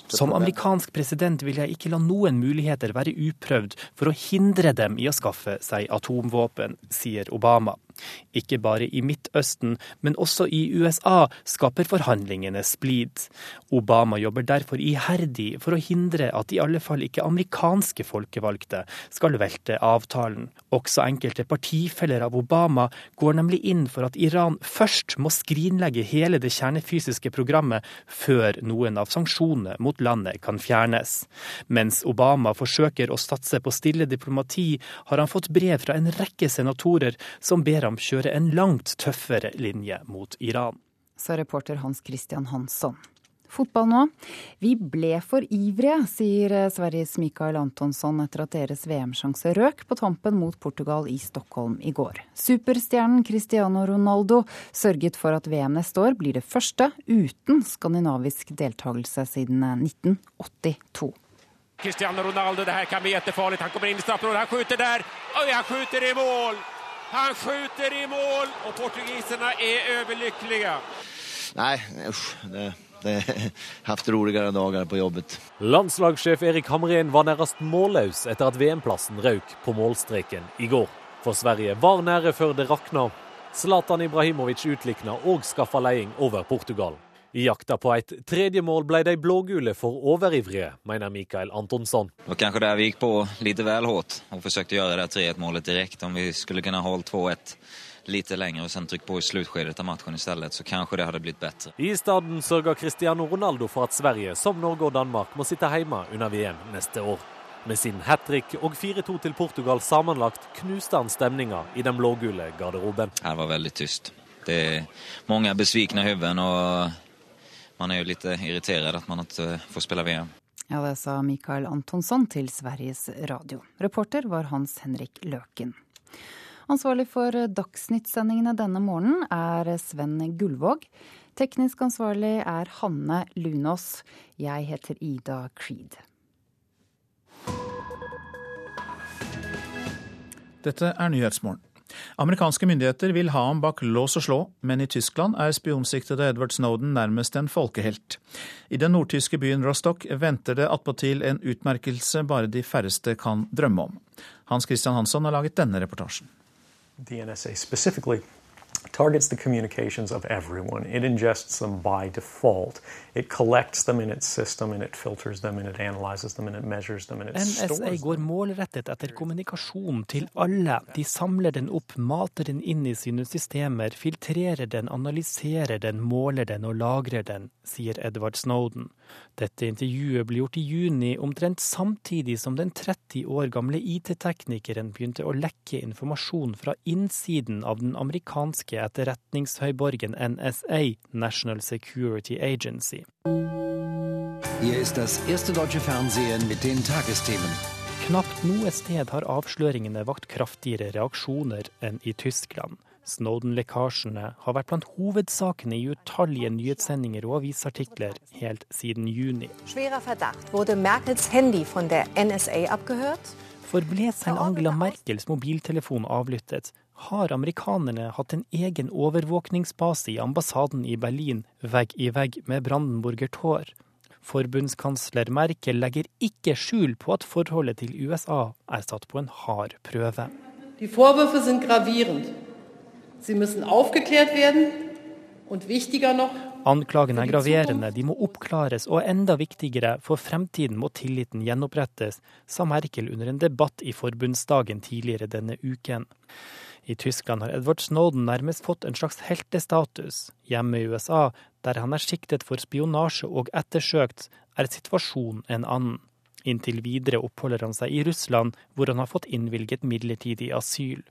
som amerikansk president vil jeg ikke la noen muligheter være uprøvd for å hindre dem i å skaffe seg atomvåpen, sier Obama. Ikke bare i Midtøsten, men også i USA skaper forhandlingene splid. Obama jobber derfor iherdig for å hindre at i alle fall ikke amerikanske folkevalgte skal velte avtalen. Også enkelte partifeller av Obama går nemlig inn for at Iran først må skrinlegge hele det kjernefysiske programmet før noen av sanksjonene mot landet kan fjernes. Mens Obama forsøker å satse på stille diplomati, har han fått brev fra en rekke senatorer som ber ham kjøre en langt tøffere linje mot Iran. Sa reporter Hans Christian Hansson. Fotball nå. Vi ble for ivrige, sier Sveriges Mikael Antonsson etter at deres VM-sjanse røk på tampen mot Portugal i Stockholm i går. Superstjernen Cristiano Ronaldo sørget for at VM neste år blir det første uten skandinavisk deltakelse siden 1982. Cristiano Ronaldo, det her kan bli kjempefarlig. Han kommer inn i straffeområdet, han skyter der. Oi, han skyter i mål! Han skyter i mål, og portugiserne er overlykkelige. Nei, usch. Det det har hatt roligere dager på jobbet. Landslagssjef Erik Hamren var nærmest målløs etter at VM-plassen røk på målstreken i går. For Sverige var nære før det rakna. Zlatan Ibrahimovic utlikna og skaffa leding over Portugal. I jakta på et tredje mål ble de blågule for overivrige, mener Mikael Antonsson. Det var kanskje der vi gikk på litt vel hardt og forsøkte å gjøre det 3-1-målet direkte. Om vi skulle kunne holde 2-1 litt lenger og sen trykke på i sluttskjedet av matchen i stedet, så kanskje det hadde blitt bedre. I stedet sørger Cristiano Ronaldo for at Sverige, som Norge og Danmark, må sitte hjemme under VM neste år. Med sin hat trick og 4-2 til Portugal sammenlagt knuste han stemninga i den blågule garderoben. Her var veldig tyst. Det er mange besvikne hode. Man er jo litt irritert at man ikke får spille VM. Ja, det sa Mikael Antonsson til Sveriges Radio. Reporter var Hans Henrik Løken. Ansvarlig for Dagsnytt-sendingene denne morgenen er Sven Gullvåg. Teknisk ansvarlig er Hanne Lunås. Jeg heter Ida Creed. Dette er Nyhetsmorgen. Amerikanske myndigheter vil ha ham bak lås og slå, men i Tyskland er spionsiktede Edward Snowden nærmest en folkehelt. I den nordtyske byen Rostock venter det attpåtil en utmerkelse bare de færreste kan drømme om. Hans Christian Hansson har laget denne reportasjen. DNSA NSA specifically targets the communications of everyone. It ingests them by default. It collects them in its system and it filters them and it analyzes them and it measures them and it NSA stores går målrettet etter kommunikasjon til alle. De samler den opp, mater den inn i sine systemer, filtrerer den, analyserer den, måler den og lagrer den, sier Edward Snowden. Dette intervjuet ble gjort i juni, omtrent samtidig som den 30 år gamle IT-teknikeren begynte å lekke informasjon fra innsiden av den amerikanske etterretningshøyborgen NSA, National Security Agency. Hier ist das erste deutsche Fernsehen mit den Tagesthemen. Knapt noe sted har avsløringene vakt kraftigere reaksjoner enn i Tyskland. Snowden-lekkasjene har vært blant hovedsakene i utallige nyhetssendinger og avisartikler helt siden juni. Schwerer Verdacht. Wurde Merkels Handy von der NSA abgehört? For ble selv Angela Merkels mobiltelefon avlyttet, har amerikanerne hatt en egen overvåkningsbase i ambassaden i Berlin, vegg i vegg med Brandenburger Tor. Forbundskansler Merkel legger ikke skjul på at forholdet til USA er satt på en hard prøve. Die Vorwürfe sind gravierend. Sie müssen aufgeklärt werden und wichtiger noch, Anklagene er graverende, de må oppklares, og enda viktigere, for fremtiden må tilliten gjenopprettes, sa Merkel under en debatt i forbundsdagen tidligere denne uken. I Tyskland har Edward Snowden nærmest fått en slags heltestatus. Hjemme i USA, der han er siktet for spionasje og ettersøkt, er situasjonen en annen. Inntil videre oppholder han seg i Russland, hvor han har fått innvilget midlertidig asyl.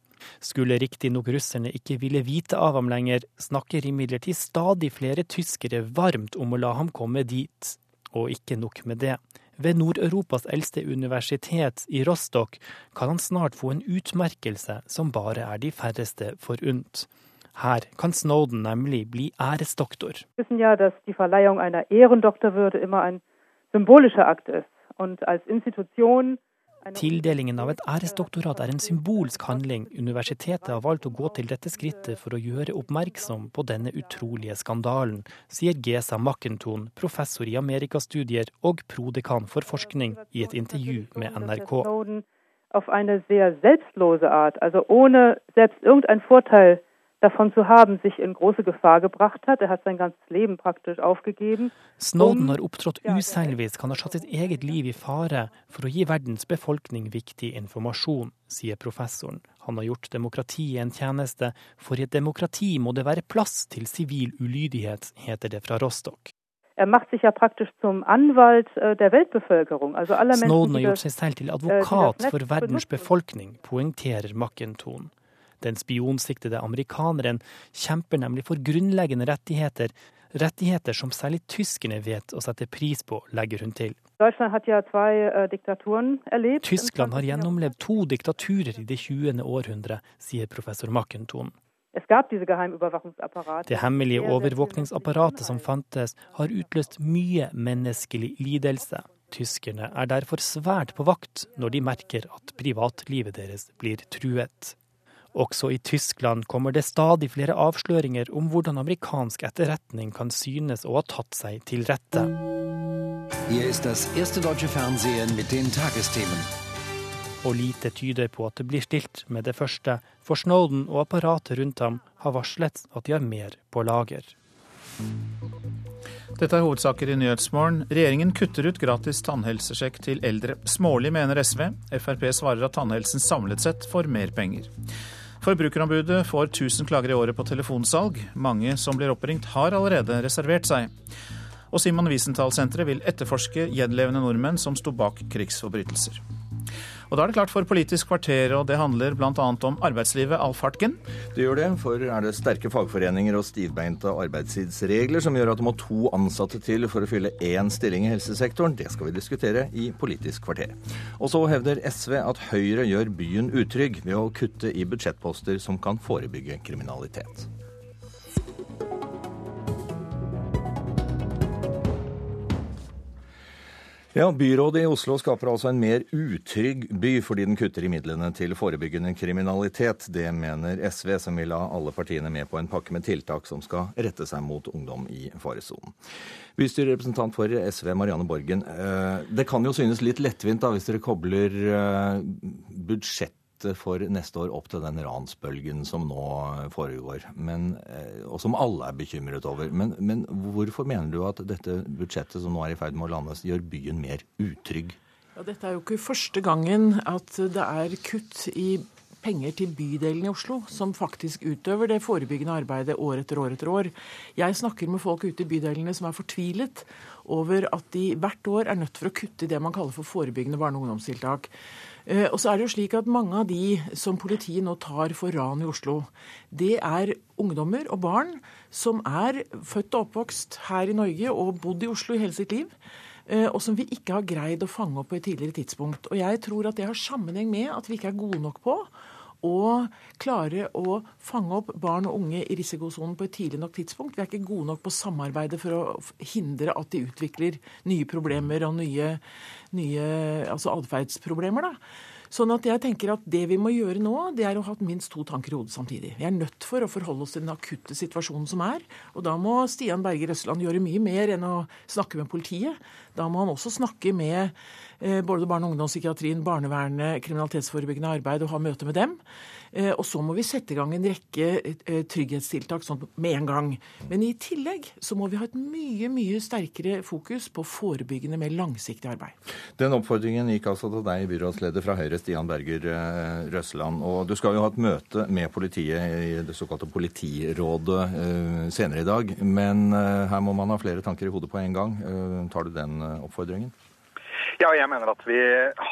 Skulle riktignok russerne ikke ville vite av ham lenger, snakker imidlertid stadig flere tyskere varmt om å la ham komme dit. Og ikke nok med det. Ved Nord-Europas eldste universitet, i Rostock, kan han snart få en utmerkelse som bare er de færreste forunt. Her kan Snowden nemlig bli æresdoktor. Ja, at die Akt ist. Und als Institution Tildelingen av et æresdoktorat er en symbolsk handling. Universitetet har valgt å gå til dette skrittet for å gjøre oppmerksom på denne utrolige skandalen, sier Gesa Mackenton, professor i amerikastudier og prodekan for forskning, i et intervju med NRK. auf eine sehr selbstlose Art, also ohne selbst irgendeinen Vorteil davon zu haben, sich in große Gefahr gebracht hat. Er hat sein ganzes Leben praktisch aufgegeben. Snowden har opptrådt uselvisk, han har satt sitt eget liv i fare for å gi verdens befolkning viktig informasjon, sier professoren. Han har gjort demokratiet en tjeneste, for i et demokrati må det være plass til sivil ulydighet, heter det fra Rostock. Er macht sich ja praktisch zum Anwalt äh, der Weltbevölkerung. Also alle Snowden har gjort seg selv til äh, advokat for verdens befolkning, poengterer Mackenton. Den spionsiktede amerikaneren kjemper nemlig for grunnleggende rettigheter, rettigheter som særlig tyskerne vet å sette pris på, legger hun til. Äh, Tyskland har gjennomlevd to diktaturer i det 20. århundre, sier professor Mackenton. Det hemmelige overvåkningsapparatet som fantes, har utløst mye menneskelig lidelse. Tyskerne er derfor svært på vakt når de merker at privatlivet deres blir truet. Også i Tyskland kommer det stadig flere avsløringer om hvordan amerikansk etterretning kan synes å ha tatt seg til rette. Hier ist das erste deutsche Fernsehen mit den Tagesthemen. Og lite tyder på at det blir stilt med det første, for Snowden og apparatet rundt ham har varslet at de har mer på lager. Dette er hovedsaker i Nyhetsmorgen. Regjeringen kutter ut gratis tannhelsesjekk til eldre. Smålig, mener SV. Frp svarer at tannhelsen samlet sett får mer penger. Forbrukerombudet får 1000 klager i året på telefonsalg. Mange som blir oppringt har allerede reservert seg. Og Simon Wiesenthal-senteret vil etterforske gjenlevende nordmenn som sto bak krigsforbrytelser. Og da er det klart for Politisk kvarter, og det handler bl.a. om arbeidslivet. Alf Hartgen. Det gjør det, for er det sterke fagforeninger og stivbeinte arbeidstidsregler som gjør at det må to ansatte til for å fylle én stilling i helsesektoren? Det skal vi diskutere i Politisk kvarter. Og så hevder SV at Høyre gjør byen utrygg ved å kutte i budsjettposter som kan forebygge kriminalitet. Ja, Byrådet i Oslo skaper altså en mer utrygg by fordi den kutter i midlene til forebyggende kriminalitet. Det mener SV, som vil ha alle partiene med på en pakke med tiltak som skal rette seg mot ungdom i faresonen. Bystyrerepresentant for SV, Marianne Borgen. Eh, det kan jo synes litt lettvint da, hvis dere kobler eh, for neste år opp til den ransbølgen som nå foregår, men, eh, og som alle er bekymret over. Men, men, hvorfor mener du at dette budsjettet som nå er i ferd med å landes, gjør byen mer utrygg? Ja, dette er jo ikke første gangen at det er kutt i penger til bydelen i Oslo, som faktisk utøver det forebyggende arbeidet år etter år etter år. Jeg snakker med folk ute i bydelene som er fortvilet over at de hvert år er nødt for å kutte i det man kaller for forebyggende barne- og ungdomstiltak. Eh, og så er det jo slik at Mange av de som politiet nå tar for ran i Oslo, det er ungdommer og barn som er født og oppvokst her i Norge og bodd i Oslo i hele sitt liv. Eh, og som vi ikke har greid å fange opp på et tidligere tidspunkt. Og jeg tror at det har sammenheng med at vi ikke er gode nok på å klare å fange opp barn og unge i risikosonen på et tidlig nok tidspunkt. Vi er ikke gode nok på samarbeidet for å hindre at de utvikler nye problemer og nye, nye altså atferdsproblemer. Sånn at jeg tenker at Det vi må gjøre nå, det er å ha minst to tanker i hodet samtidig. Vi er nødt for å forholde oss til den akutte situasjonen som er. Og da må Stian Berger Østland gjøre mye mer enn å snakke med politiet. Da må han også snakke med eh, både barne- og ungdomspsykiatrien, barnevernet, kriminalitetsforebyggende arbeid og ha møte med dem. Eh, og så må vi sette i gang en rekke eh, trygghetstiltak sånn med en gang. Men i tillegg så må vi ha et mye, mye sterkere fokus på forebyggende, mer langsiktig arbeid. Den oppfordringen gikk altså til deg, byrådsleder fra Høyre, Stian Berger eh, Røsland. Og du skal jo ha et møte med politiet i det såkalte Politirådet senere i dag. Men her må man ha flere tanker i hodet på en gang. Tar du den oppfordringen? Ja, jeg mener at vi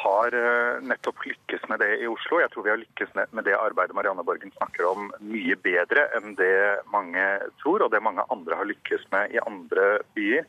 har eh, nettopp lykkes med det i Oslo. Jeg tror vi har lykkes med det arbeidet Marianne Borgen snakker om mye bedre enn det mange tror, og det mange andre har lykkes med i andre byer.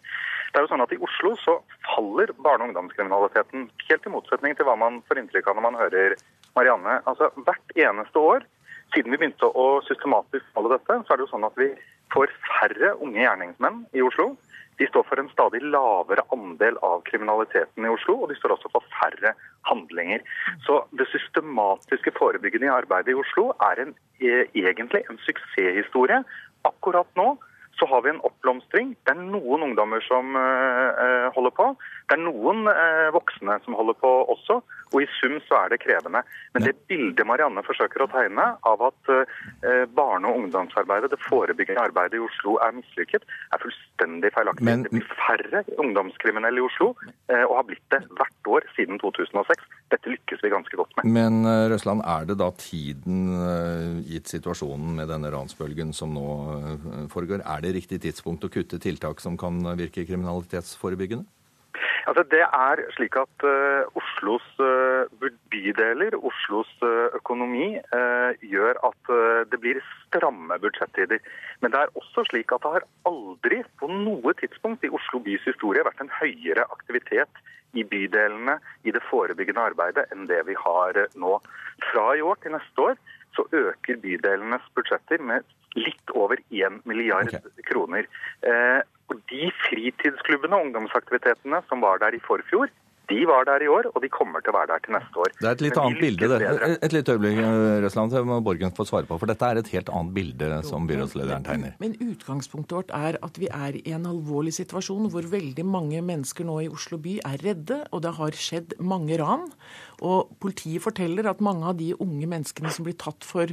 Det er jo sånn at I Oslo så faller barne- og ungdomskriminaliteten, helt i motsetning til hva man får inntrykk av når man hører Marianne. Altså Hvert eneste år siden vi begynte å systematisk falle dette, så er det jo sånn at vi får færre unge gjerningsmenn i Oslo. De står for en stadig lavere andel av kriminaliteten i Oslo, og de står også for færre handlinger. Så det systematiske forebyggende arbeidet i Oslo er en, e, egentlig en suksesshistorie. Akkurat nå så har vi en oppblomstring. Det er noen ungdommer som uh, holder på. Det er noen voksne som holder på også. Og i sum så er det krevende. Men det bildet Marianne forsøker å tegne av at uh, barne- og ungdomsarbeidet, det forebyggende arbeidet i Oslo er mislykket, er fullstendig feilaktig. Men... Det blir færre ungdomskriminelle i Oslo, og har blitt det hvert år siden 2006. Dette lykkes vi ganske godt med. Men Røsland, er det da tiden, gitt situasjonen med denne ransbølgen som nå foregår, er det riktig tidspunkt å kutte tiltak som kan virke kriminalitetsforebyggende? Altså, det er slik at uh, Oslos uh, bydeler, Oslos uh, økonomi, gjør at det blir stramme budsjettider. Men det er også slik at det har aldri på noe tidspunkt i Oslo bys historie vært en høyere aktivitet i bydelene i det forebyggende arbeidet enn det vi har nå. Fra i år til neste år så øker bydelenes budsjetter med litt over 1 milliard okay. kroner. Eh, og De fritidsklubbene og ungdomsaktivitetene som var der i forfjor, de var der i år, og de kommer til å være der til neste år. Det er et litt annet bilde. Det. Et lite øyeblikk, Røsland, så må Borgen få svare på. For dette er et helt annet bilde som byrådslederen tegner. Men utgangspunktet vårt er at vi er i en alvorlig situasjon hvor veldig mange mennesker nå i Oslo by er redde, og det har skjedd mange ran. Og politiet forteller at mange av de unge menneskene som blir tatt for,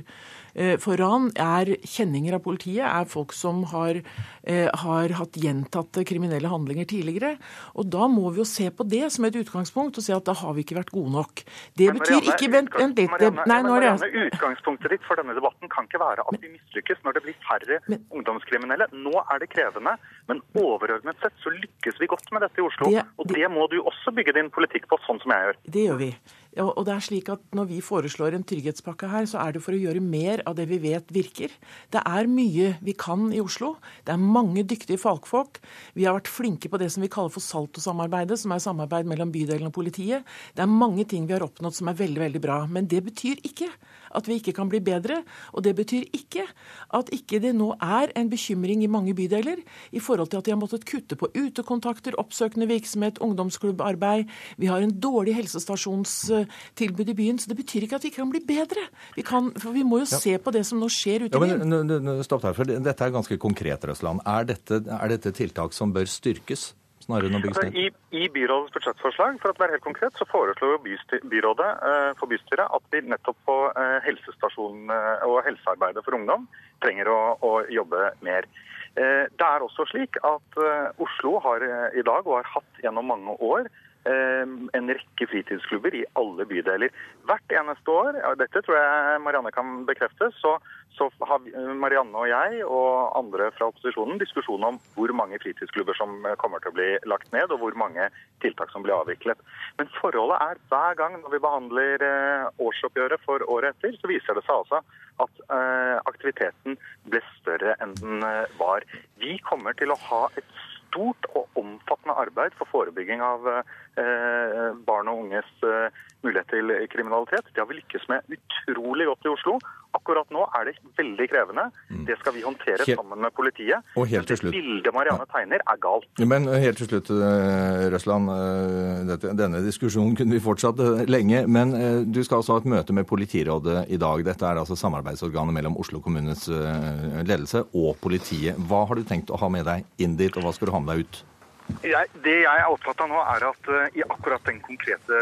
eh, for ran, er kjenninger av politiet, er folk som har, eh, har, hatt gjentatte kriminelle handlinger tidligere. Og da må vi jo se på det som et utgangspunkt, og si at da har vi ikke vært gode nok. Det Men betyr Marianne, ikke Vent, vent litt. Marianne, Nei, nå er det Utgangspunktet ditt for denne debatten kan ikke være at vi mislykkes når det blir færre ungdomskriminelle. Nå er det krevende, men overordnet sett så lykkes vi godt med dette i Oslo. Det- Og det må du også bygge din politikk på, sånn som jeg gjør. Det gjør vi. Og det er slik at Når vi foreslår en trygghetspakke her, så er det for å gjøre mer av det vi vet virker. Det er mye vi kan i Oslo. Det er mange dyktige fagfolk. Vi har vært flinke på det som vi kaller for Salto-samarbeidet, som er samarbeid mellom bydelen og politiet. Det er mange ting vi har oppnådd som er veldig, veldig bra. Men det betyr ikke at vi ikke kan bli bedre. Og det betyr ikke at ikke det nå er en bekymring i mange bydeler i forhold til at de har måttet kutte på utekontakter, oppsøkende virksomhet, ungdomsklubbarbeid. Vi har en dårlig helsestasjonstilbud i byen. Så det betyr ikke at vi ikke kan bli bedre. Vi, kan, for vi må jo ja. se på det som nå skjer ute i byen. Ja, stopp der, for Dette er ganske konkret, Røsland. Er dette, er dette tiltak som bør styrkes? Snarere enn å bygge Altså, i, I byrådets budsjettforslag for å være helt konkret, så foreslår byrådet eh, for bystyret at vi nettopp på eh, helsestasjonen uh, og helsearbeidet for ungdom trenger å, å jobbe mer. Det er også slik at Oslo har i dag, og har hatt gjennom mange år, en rekke fritidsklubber i alle bydeler. Hvert eneste år, og dette tror jeg Marianne kan bekrefte, så, så har Marianne og jeg og andre fra opposisjonen diskusjon om hvor mange fritidsklubber som kommer til å bli lagt ned, og hvor mange tiltak som blir avviklet. Men forholdet er hver gang når vi behandler eh, årsoppgjøret for året etter, så viser det seg altså at eh, aktiviteten ble større enn den eh, var. Vi kommer til å ha et stort og omfattende arbeid for forebygging av eh, barn og unges eh, mulighet til kriminalitet. Det har vi lykkes med utrolig godt i Oslo. Akkurat nå er det veldig krevende. Mm. Det skal vi håndtere helt, sammen med politiet. Og helt til slutt. Det bildet Marianne tegner, er galt. Men helt til slutt, eh, Røsland. Dette, denne diskusjonen kunne vi fortsatt eh, lenge. Men du skal altså ha et møte med politirådet i dag. Dette er altså samarbeidsorganet mellom Oslo kommunes ledelse og politiet. Hva har du tenkt å ha med deg inn dit, og hva skal du ha med deg ut? Jeg, det jeg er opptatt av nå, er at uh, i akkurat den konkrete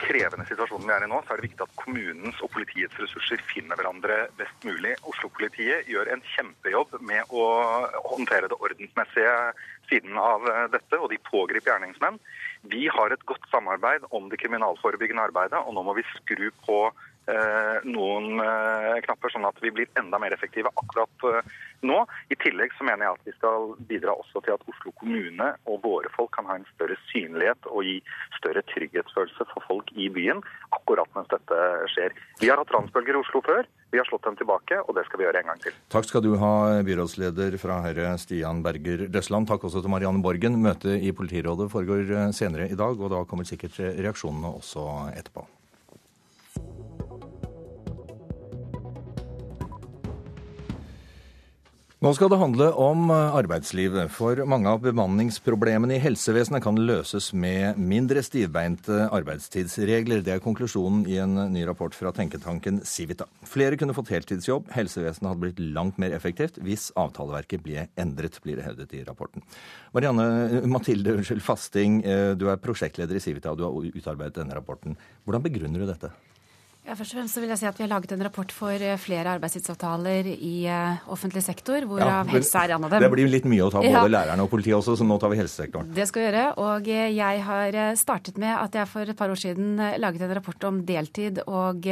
krevende situasjonen vi er i nå, så er det viktig at kommunens og politiets ressurser finner hverandre best mulig. Oslo-politiet gjør en kjempejobb med å håndtere det ordensmessige siden av eh, dette, og de pågriper gjerningsmenn. Vi har et godt samarbeid om det kriminalforebyggende arbeidet, og nå må vi skru på noen eh, knapper, sånn at vi blir enda mer effektive akkurat eh, nå. I tillegg så mener jeg at vi skal bidra også til at Oslo kommune og våre folk kan ha en større synlighet og gi større trygghetsfølelse for folk i byen akkurat mens dette skjer. Vi har hatt ransbølger i Oslo før. Vi har slått dem tilbake, og det skal vi gjøre en gang til. Takk skal du ha, byrådsleder fra Høyre Stian Berger Røsland. Takk også til Marianne Borgen. Møtet i politirådet foregår senere i dag, og da kommer sikkert reaksjonene også etterpå. Nå skal det handle om eh, arbeidslivet, for mange av bemanningsproblemene i helsevesenet kan løses med mindre stivbeinte arbeidstidsregler. Det er konklusjonen i en ny rapport fra tenketanken Civita. Flere kunne fått heltidsjobb, helsevesenet hadde blitt langt mer effektivt hvis avtaleverket ble endret, blir det hevdet i rapporten. Marianne Mathilde unnskyld, Fasting, eh, du er prosjektleder i Civita, og du har utarbeidet denne rapporten. Hvordan begrunner du dette? Ja, først og fremst så vil jeg si at Vi har laget en rapport for eh, flere arbeidstidsavtaler i uh, offentlig sektor, hvorav ja, helse er en av dem. Det blir litt mye å ta både ja. lærerne og politiet også, så nå tar vi helsesektoren. Det skal vi gjøre. Og eh, jeg har startet med at jeg for et par år siden laget en rapport om deltid og,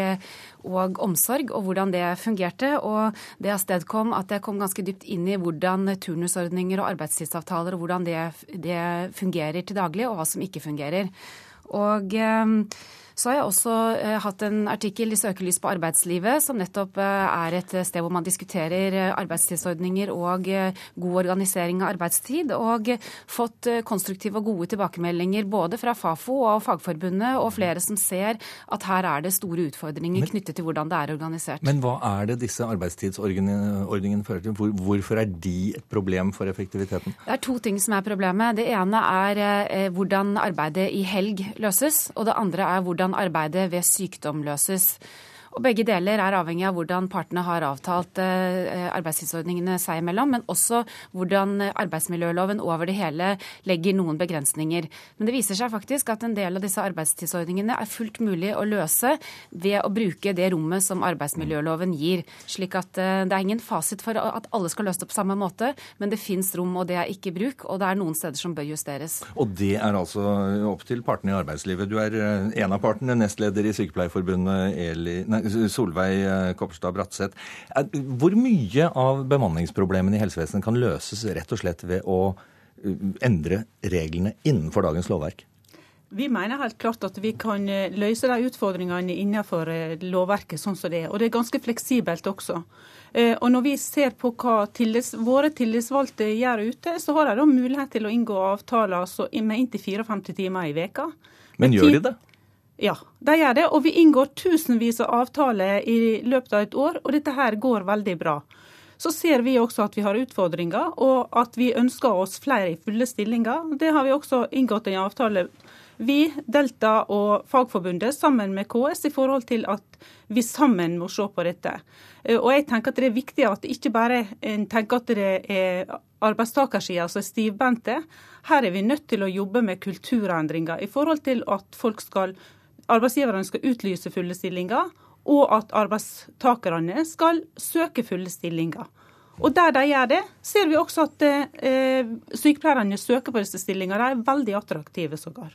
og omsorg, og hvordan det fungerte. Og det avstedkom at jeg kom ganske dypt inn i hvordan turnusordninger og arbeidstidsavtaler og hvordan det, det fungerer til daglig, og hva som ikke fungerer. Og... Så har jeg også eh, hatt en artikkel i Søkelys på arbeidslivet, som nettopp eh, er et sted hvor man diskuterer eh, arbeidstidsordninger og god organisering av arbeidstid, og fått konstruktive og gode tilbakemeldinger både fra Fafo og Fagforbundet, og flere som ser at her er det store utfordringer men, knyttet til hvordan det er organisert. Men hva er det disse arbeidstidsordningene fører til? Hvor, hvorfor er de et problem for effektiviteten? Det er to ting som er problemet. Det ene er hvordan arbeidet i helg løses, og det andre er hvordan hvordan arbeidet ved sykdom løses. Og Begge deler er avhengig av hvordan partene har avtalt eh, arbeidstidsordningene seg imellom, men også hvordan arbeidsmiljøloven over det hele legger noen begrensninger. Men det viser seg faktisk at en del av disse arbeidstidsordningene er fullt mulig å løse ved å bruke det rommet som arbeidsmiljøloven gir. Slik at eh, det er ingen fasit for at alle skal løse det på samme måte, men det fins rom, og det er ikke bruk, og det er noen steder som bør justeres. Og det er altså opp til partene i arbeidslivet. Du er eh, en av partene, nestleder i Sykepleierforbundet, Eli, nei, Solveig eh, Kopperstad Bratseth. Hvor mye av bemanningsproblemene i helsevesenet kan løses rett og slett ved å eh, endre reglene innenfor dagens lovverk? Vi mener helt klart at vi kan eh, løse de utfordringene innenfor lovverket sånn som det er. Og det er ganske fleksibelt også. Og når vi ser på hva tillits, våre tillitsvalgte gjør ute, så har de da mulighet til å inngå avtaler med inntil 54 timer i veka. Men gjør de det? Ja, de gjør det. Og vi inngår tusenvis av avtaler i løpet av et år, og dette her går veldig bra. Så ser vi også at vi har utfordringer, og at vi ønsker oss flere i fulle stillinger. Det har vi også inngått en avtale vi, Delta og Fagforbundet sammen med KS i forhold til at vi sammen må se på dette. Eh, og jeg tenker at Det er viktig at ikke bare en tenker at det er arbeidstakersida som er stivbente. Her er vi nødt til å jobbe med kulturendringer i forhold til at folk skal arbeidsgiverne skal utlyse fulle stillinger, og at arbeidstakerne skal søke fulle stillinger. Og Der de gjør det, ser vi også at eh, sykepleierne søker på disse stillingene. De er veldig attraktive sågar.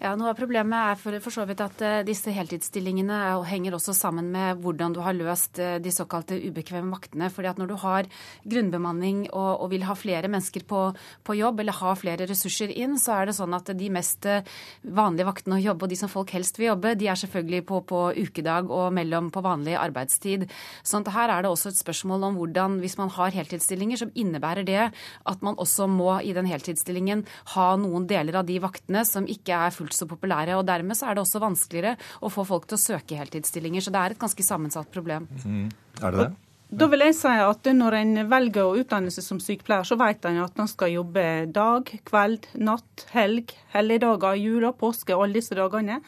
Ja, Noe av problemet er for, for så vidt at uh, disse heltidsstillingene henger også sammen med hvordan du har løst uh, de såkalte ubekvemme vaktene. fordi at Når du har grunnbemanning og, og vil ha flere mennesker på, på, jobb, eller ha flere ressurser inn, så er det sånn at de mest vanlige vaktene å jobbe, og de som folk helst vil jobbe, de er selvfølgelig på, på ukedag og mellom på vanlig arbeidstid. Sånn at Her er det også et spørsmål om hvordan, hvis man har heltidsstillinger, som innebærer det at man også må i den heltidsstillingen ha noen deler av de vaktene som ikke er fullt fullt så populære. og Dermed så er det også vanskeligere å få folk til å søke heltidsstillinger. Så det er et ganske sammensatt problem. Mm. Er det det? Da vil jeg si at når en velger å utdanne seg som sykepleier, så vet en at en skal jobbe dag, kveld, natt, helg, helligdager, jula, påske, alle disse dagene.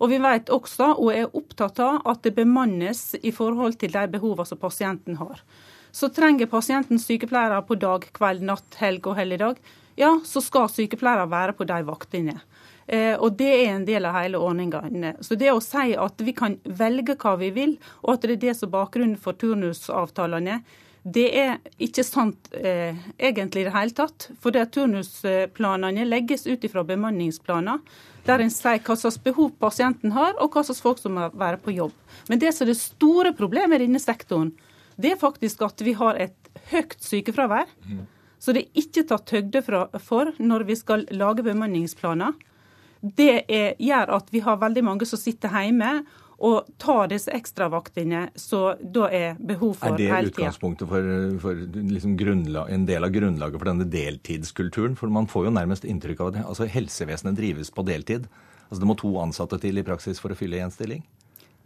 Og vi vet også, og er opptatt av, at det bemannes i forhold til de behovene som pasienten har. Så trenger pasienten sykepleiere på dag, kveld, natt, helg og helligdag, ja, så skal sykepleiere være på de vaktene. Eh, og det er en del av hele ordninga. Så det å si at vi kan velge hva vi vil, og at det er det som er bakgrunnen for turnusavtalene, det er ikke sant eh, egentlig i det hele tatt. For det turnusplanene legges ut ifra bemanningsplaner, der en sier hva slags behov pasienten har, og hva slags folk som må være på jobb. Men det som er det store problemet i denne sektoren, det er faktisk at vi har et høyt sykefravær. Mm. Så det er ikke tatt høyde for når vi skal lage bemanningsplaner. Det er, gjør at vi har veldig mange som sitter hjemme og tar disse ekstravaktene så da er behov for hele tida. Er det utgangspunktet for, for liksom en del av grunnlaget for denne deltidskulturen? For man får jo nærmest inntrykk av at altså, helsevesenet drives på deltid. Altså Det må to ansatte til i praksis for å fylle én stilling?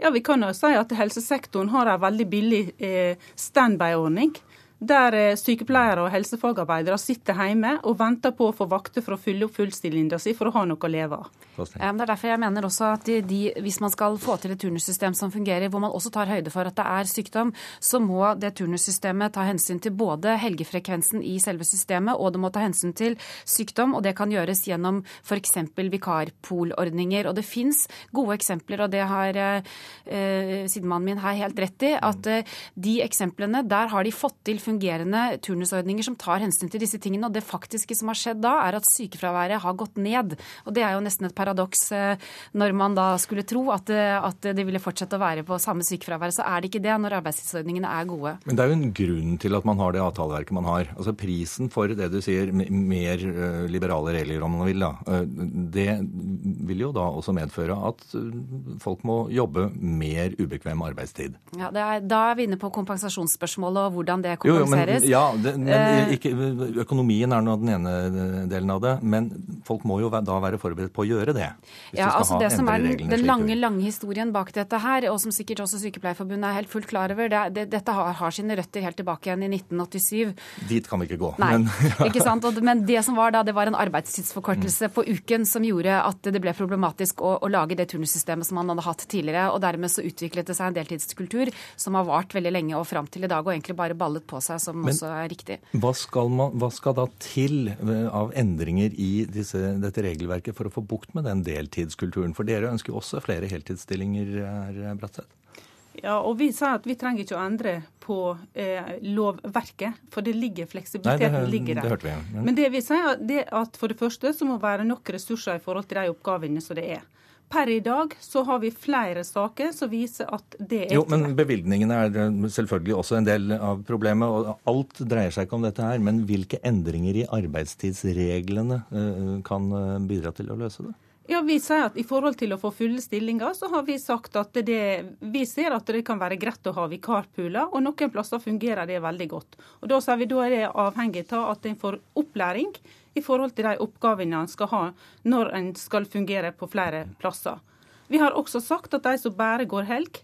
Ja, Vi kan jo si at helsesektoren har en veldig billig eh, standby-ordning der eh, sykepleiere og helsefagarbeidere sitter hjemme og venter på å få vakter for å fylle opp fullstillinga si for å ha noe å leve av. Det er derfor jeg mener også at de, de, hvis man skal få til et turnussystem som fungerer, hvor man også tar høyde for at det er sykdom, så må det turnussystemet ta hensyn til både helgefrekvensen i selve systemet, og det må ta hensyn til sykdom, og det kan gjøres gjennom f.eks. vikarpolordninger. Og det fins gode eksempler, og det har eh, sidemannen min her helt rett i, at eh, de eksemplene, der har de fått til fungerende turnusordninger som tar hensyn til disse tingene. Og det faktiske som har skjedd da, er at sykefraværet har gått ned. Og det er jo nesten et paradoks eh, når man da skulle tro at, eh, at det ville fortsette å være på samme sykefravær. Så er det ikke det når arbeidstidsordningene er gode. Men det er jo en grunn til at man har det avtaleverket man har. Altså Prisen for det du sier, mer eh, liberale regler om man vil, da, det vil jo da også medføre at folk må jobbe mer ubekvem arbeidstid. Ja, er, Da er vi inne på kompensasjonsspørsmålet og hvordan det kompenseres kompenseres. Jo, men, ja, det, eh, ikke, økonomien er nå den ene delen av det. Men folk må jo da være forberedt på å gjøre det. ja, altså Det som er den, den lange lange historien bak dette her, og som sikkert også Sykepleierforbundet er helt fullt klar over, det, det, dette har, har, sine røtter helt tilbake igjen i 1987. Dit kan vi ikke gå. Nei, men, ikke sant? men det som var da, det var en arbeidstidsforkortelse mm. på uken som gjorde at det ble problematisk å, å lage det turnussystemet som man hadde hatt tidligere. og Dermed så utviklet det seg en deltidskultur som har vart veldig lenge og fram til i dag, og egentlig bare ballet på seg, som Men, også er riktig. Hva skal, man, hva skal, da til eh, av endringer i disse, dette regelverket for å få bukt med den deltidskulturen? For dere ønsker jo også flere heltidsstillinger, herr Bratseth? Ja, og Vi sa at vi trenger ikke å endre på eh, lovverket, for det ligger, fleksibiliteten Nei, det, ligger der. Det hørte vi, men... men det vi sier, er at for det første så må være nok ressurser i forhold til de oppgavene som det er. Per i dag så har vi flere saker som viser at det er Jo, men bevilgningene er selvfølgelig også en del av problemet. og Alt dreier seg ikke om dette her. Men hvilke endringer i arbeidstidsreglene eh, kan eh, bidra til å løse det? Ja, Vi sier at i forhold til å få fulle stillinger, så har vi sagt at det, vi ser at det kan være greit å ha vikarpooler, og noen plasser fungerer det veldig godt. Og Da sier vi da er det avhengig av at en får opplæring i forhold til de oppgavene en skal ha når en skal fungere på flere plasser. Vi har også sagt at de som bare går helg,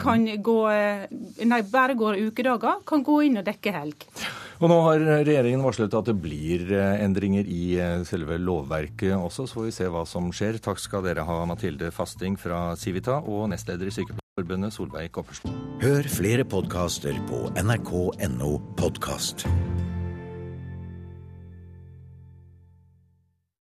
kan gå, eh, nei, bare går ukedager, kan gå inn og dekke helg. Og nå har regjeringen varslet at det blir eh, endringer i eh, selve lovverket også, så får vi se hva som skjer. Takk skal dere ha, Mathilde Fasting fra Civita og nestleder i Sykepleierforbundet, Solveig Koppersen. Hør flere podkaster på nrk.no podkast.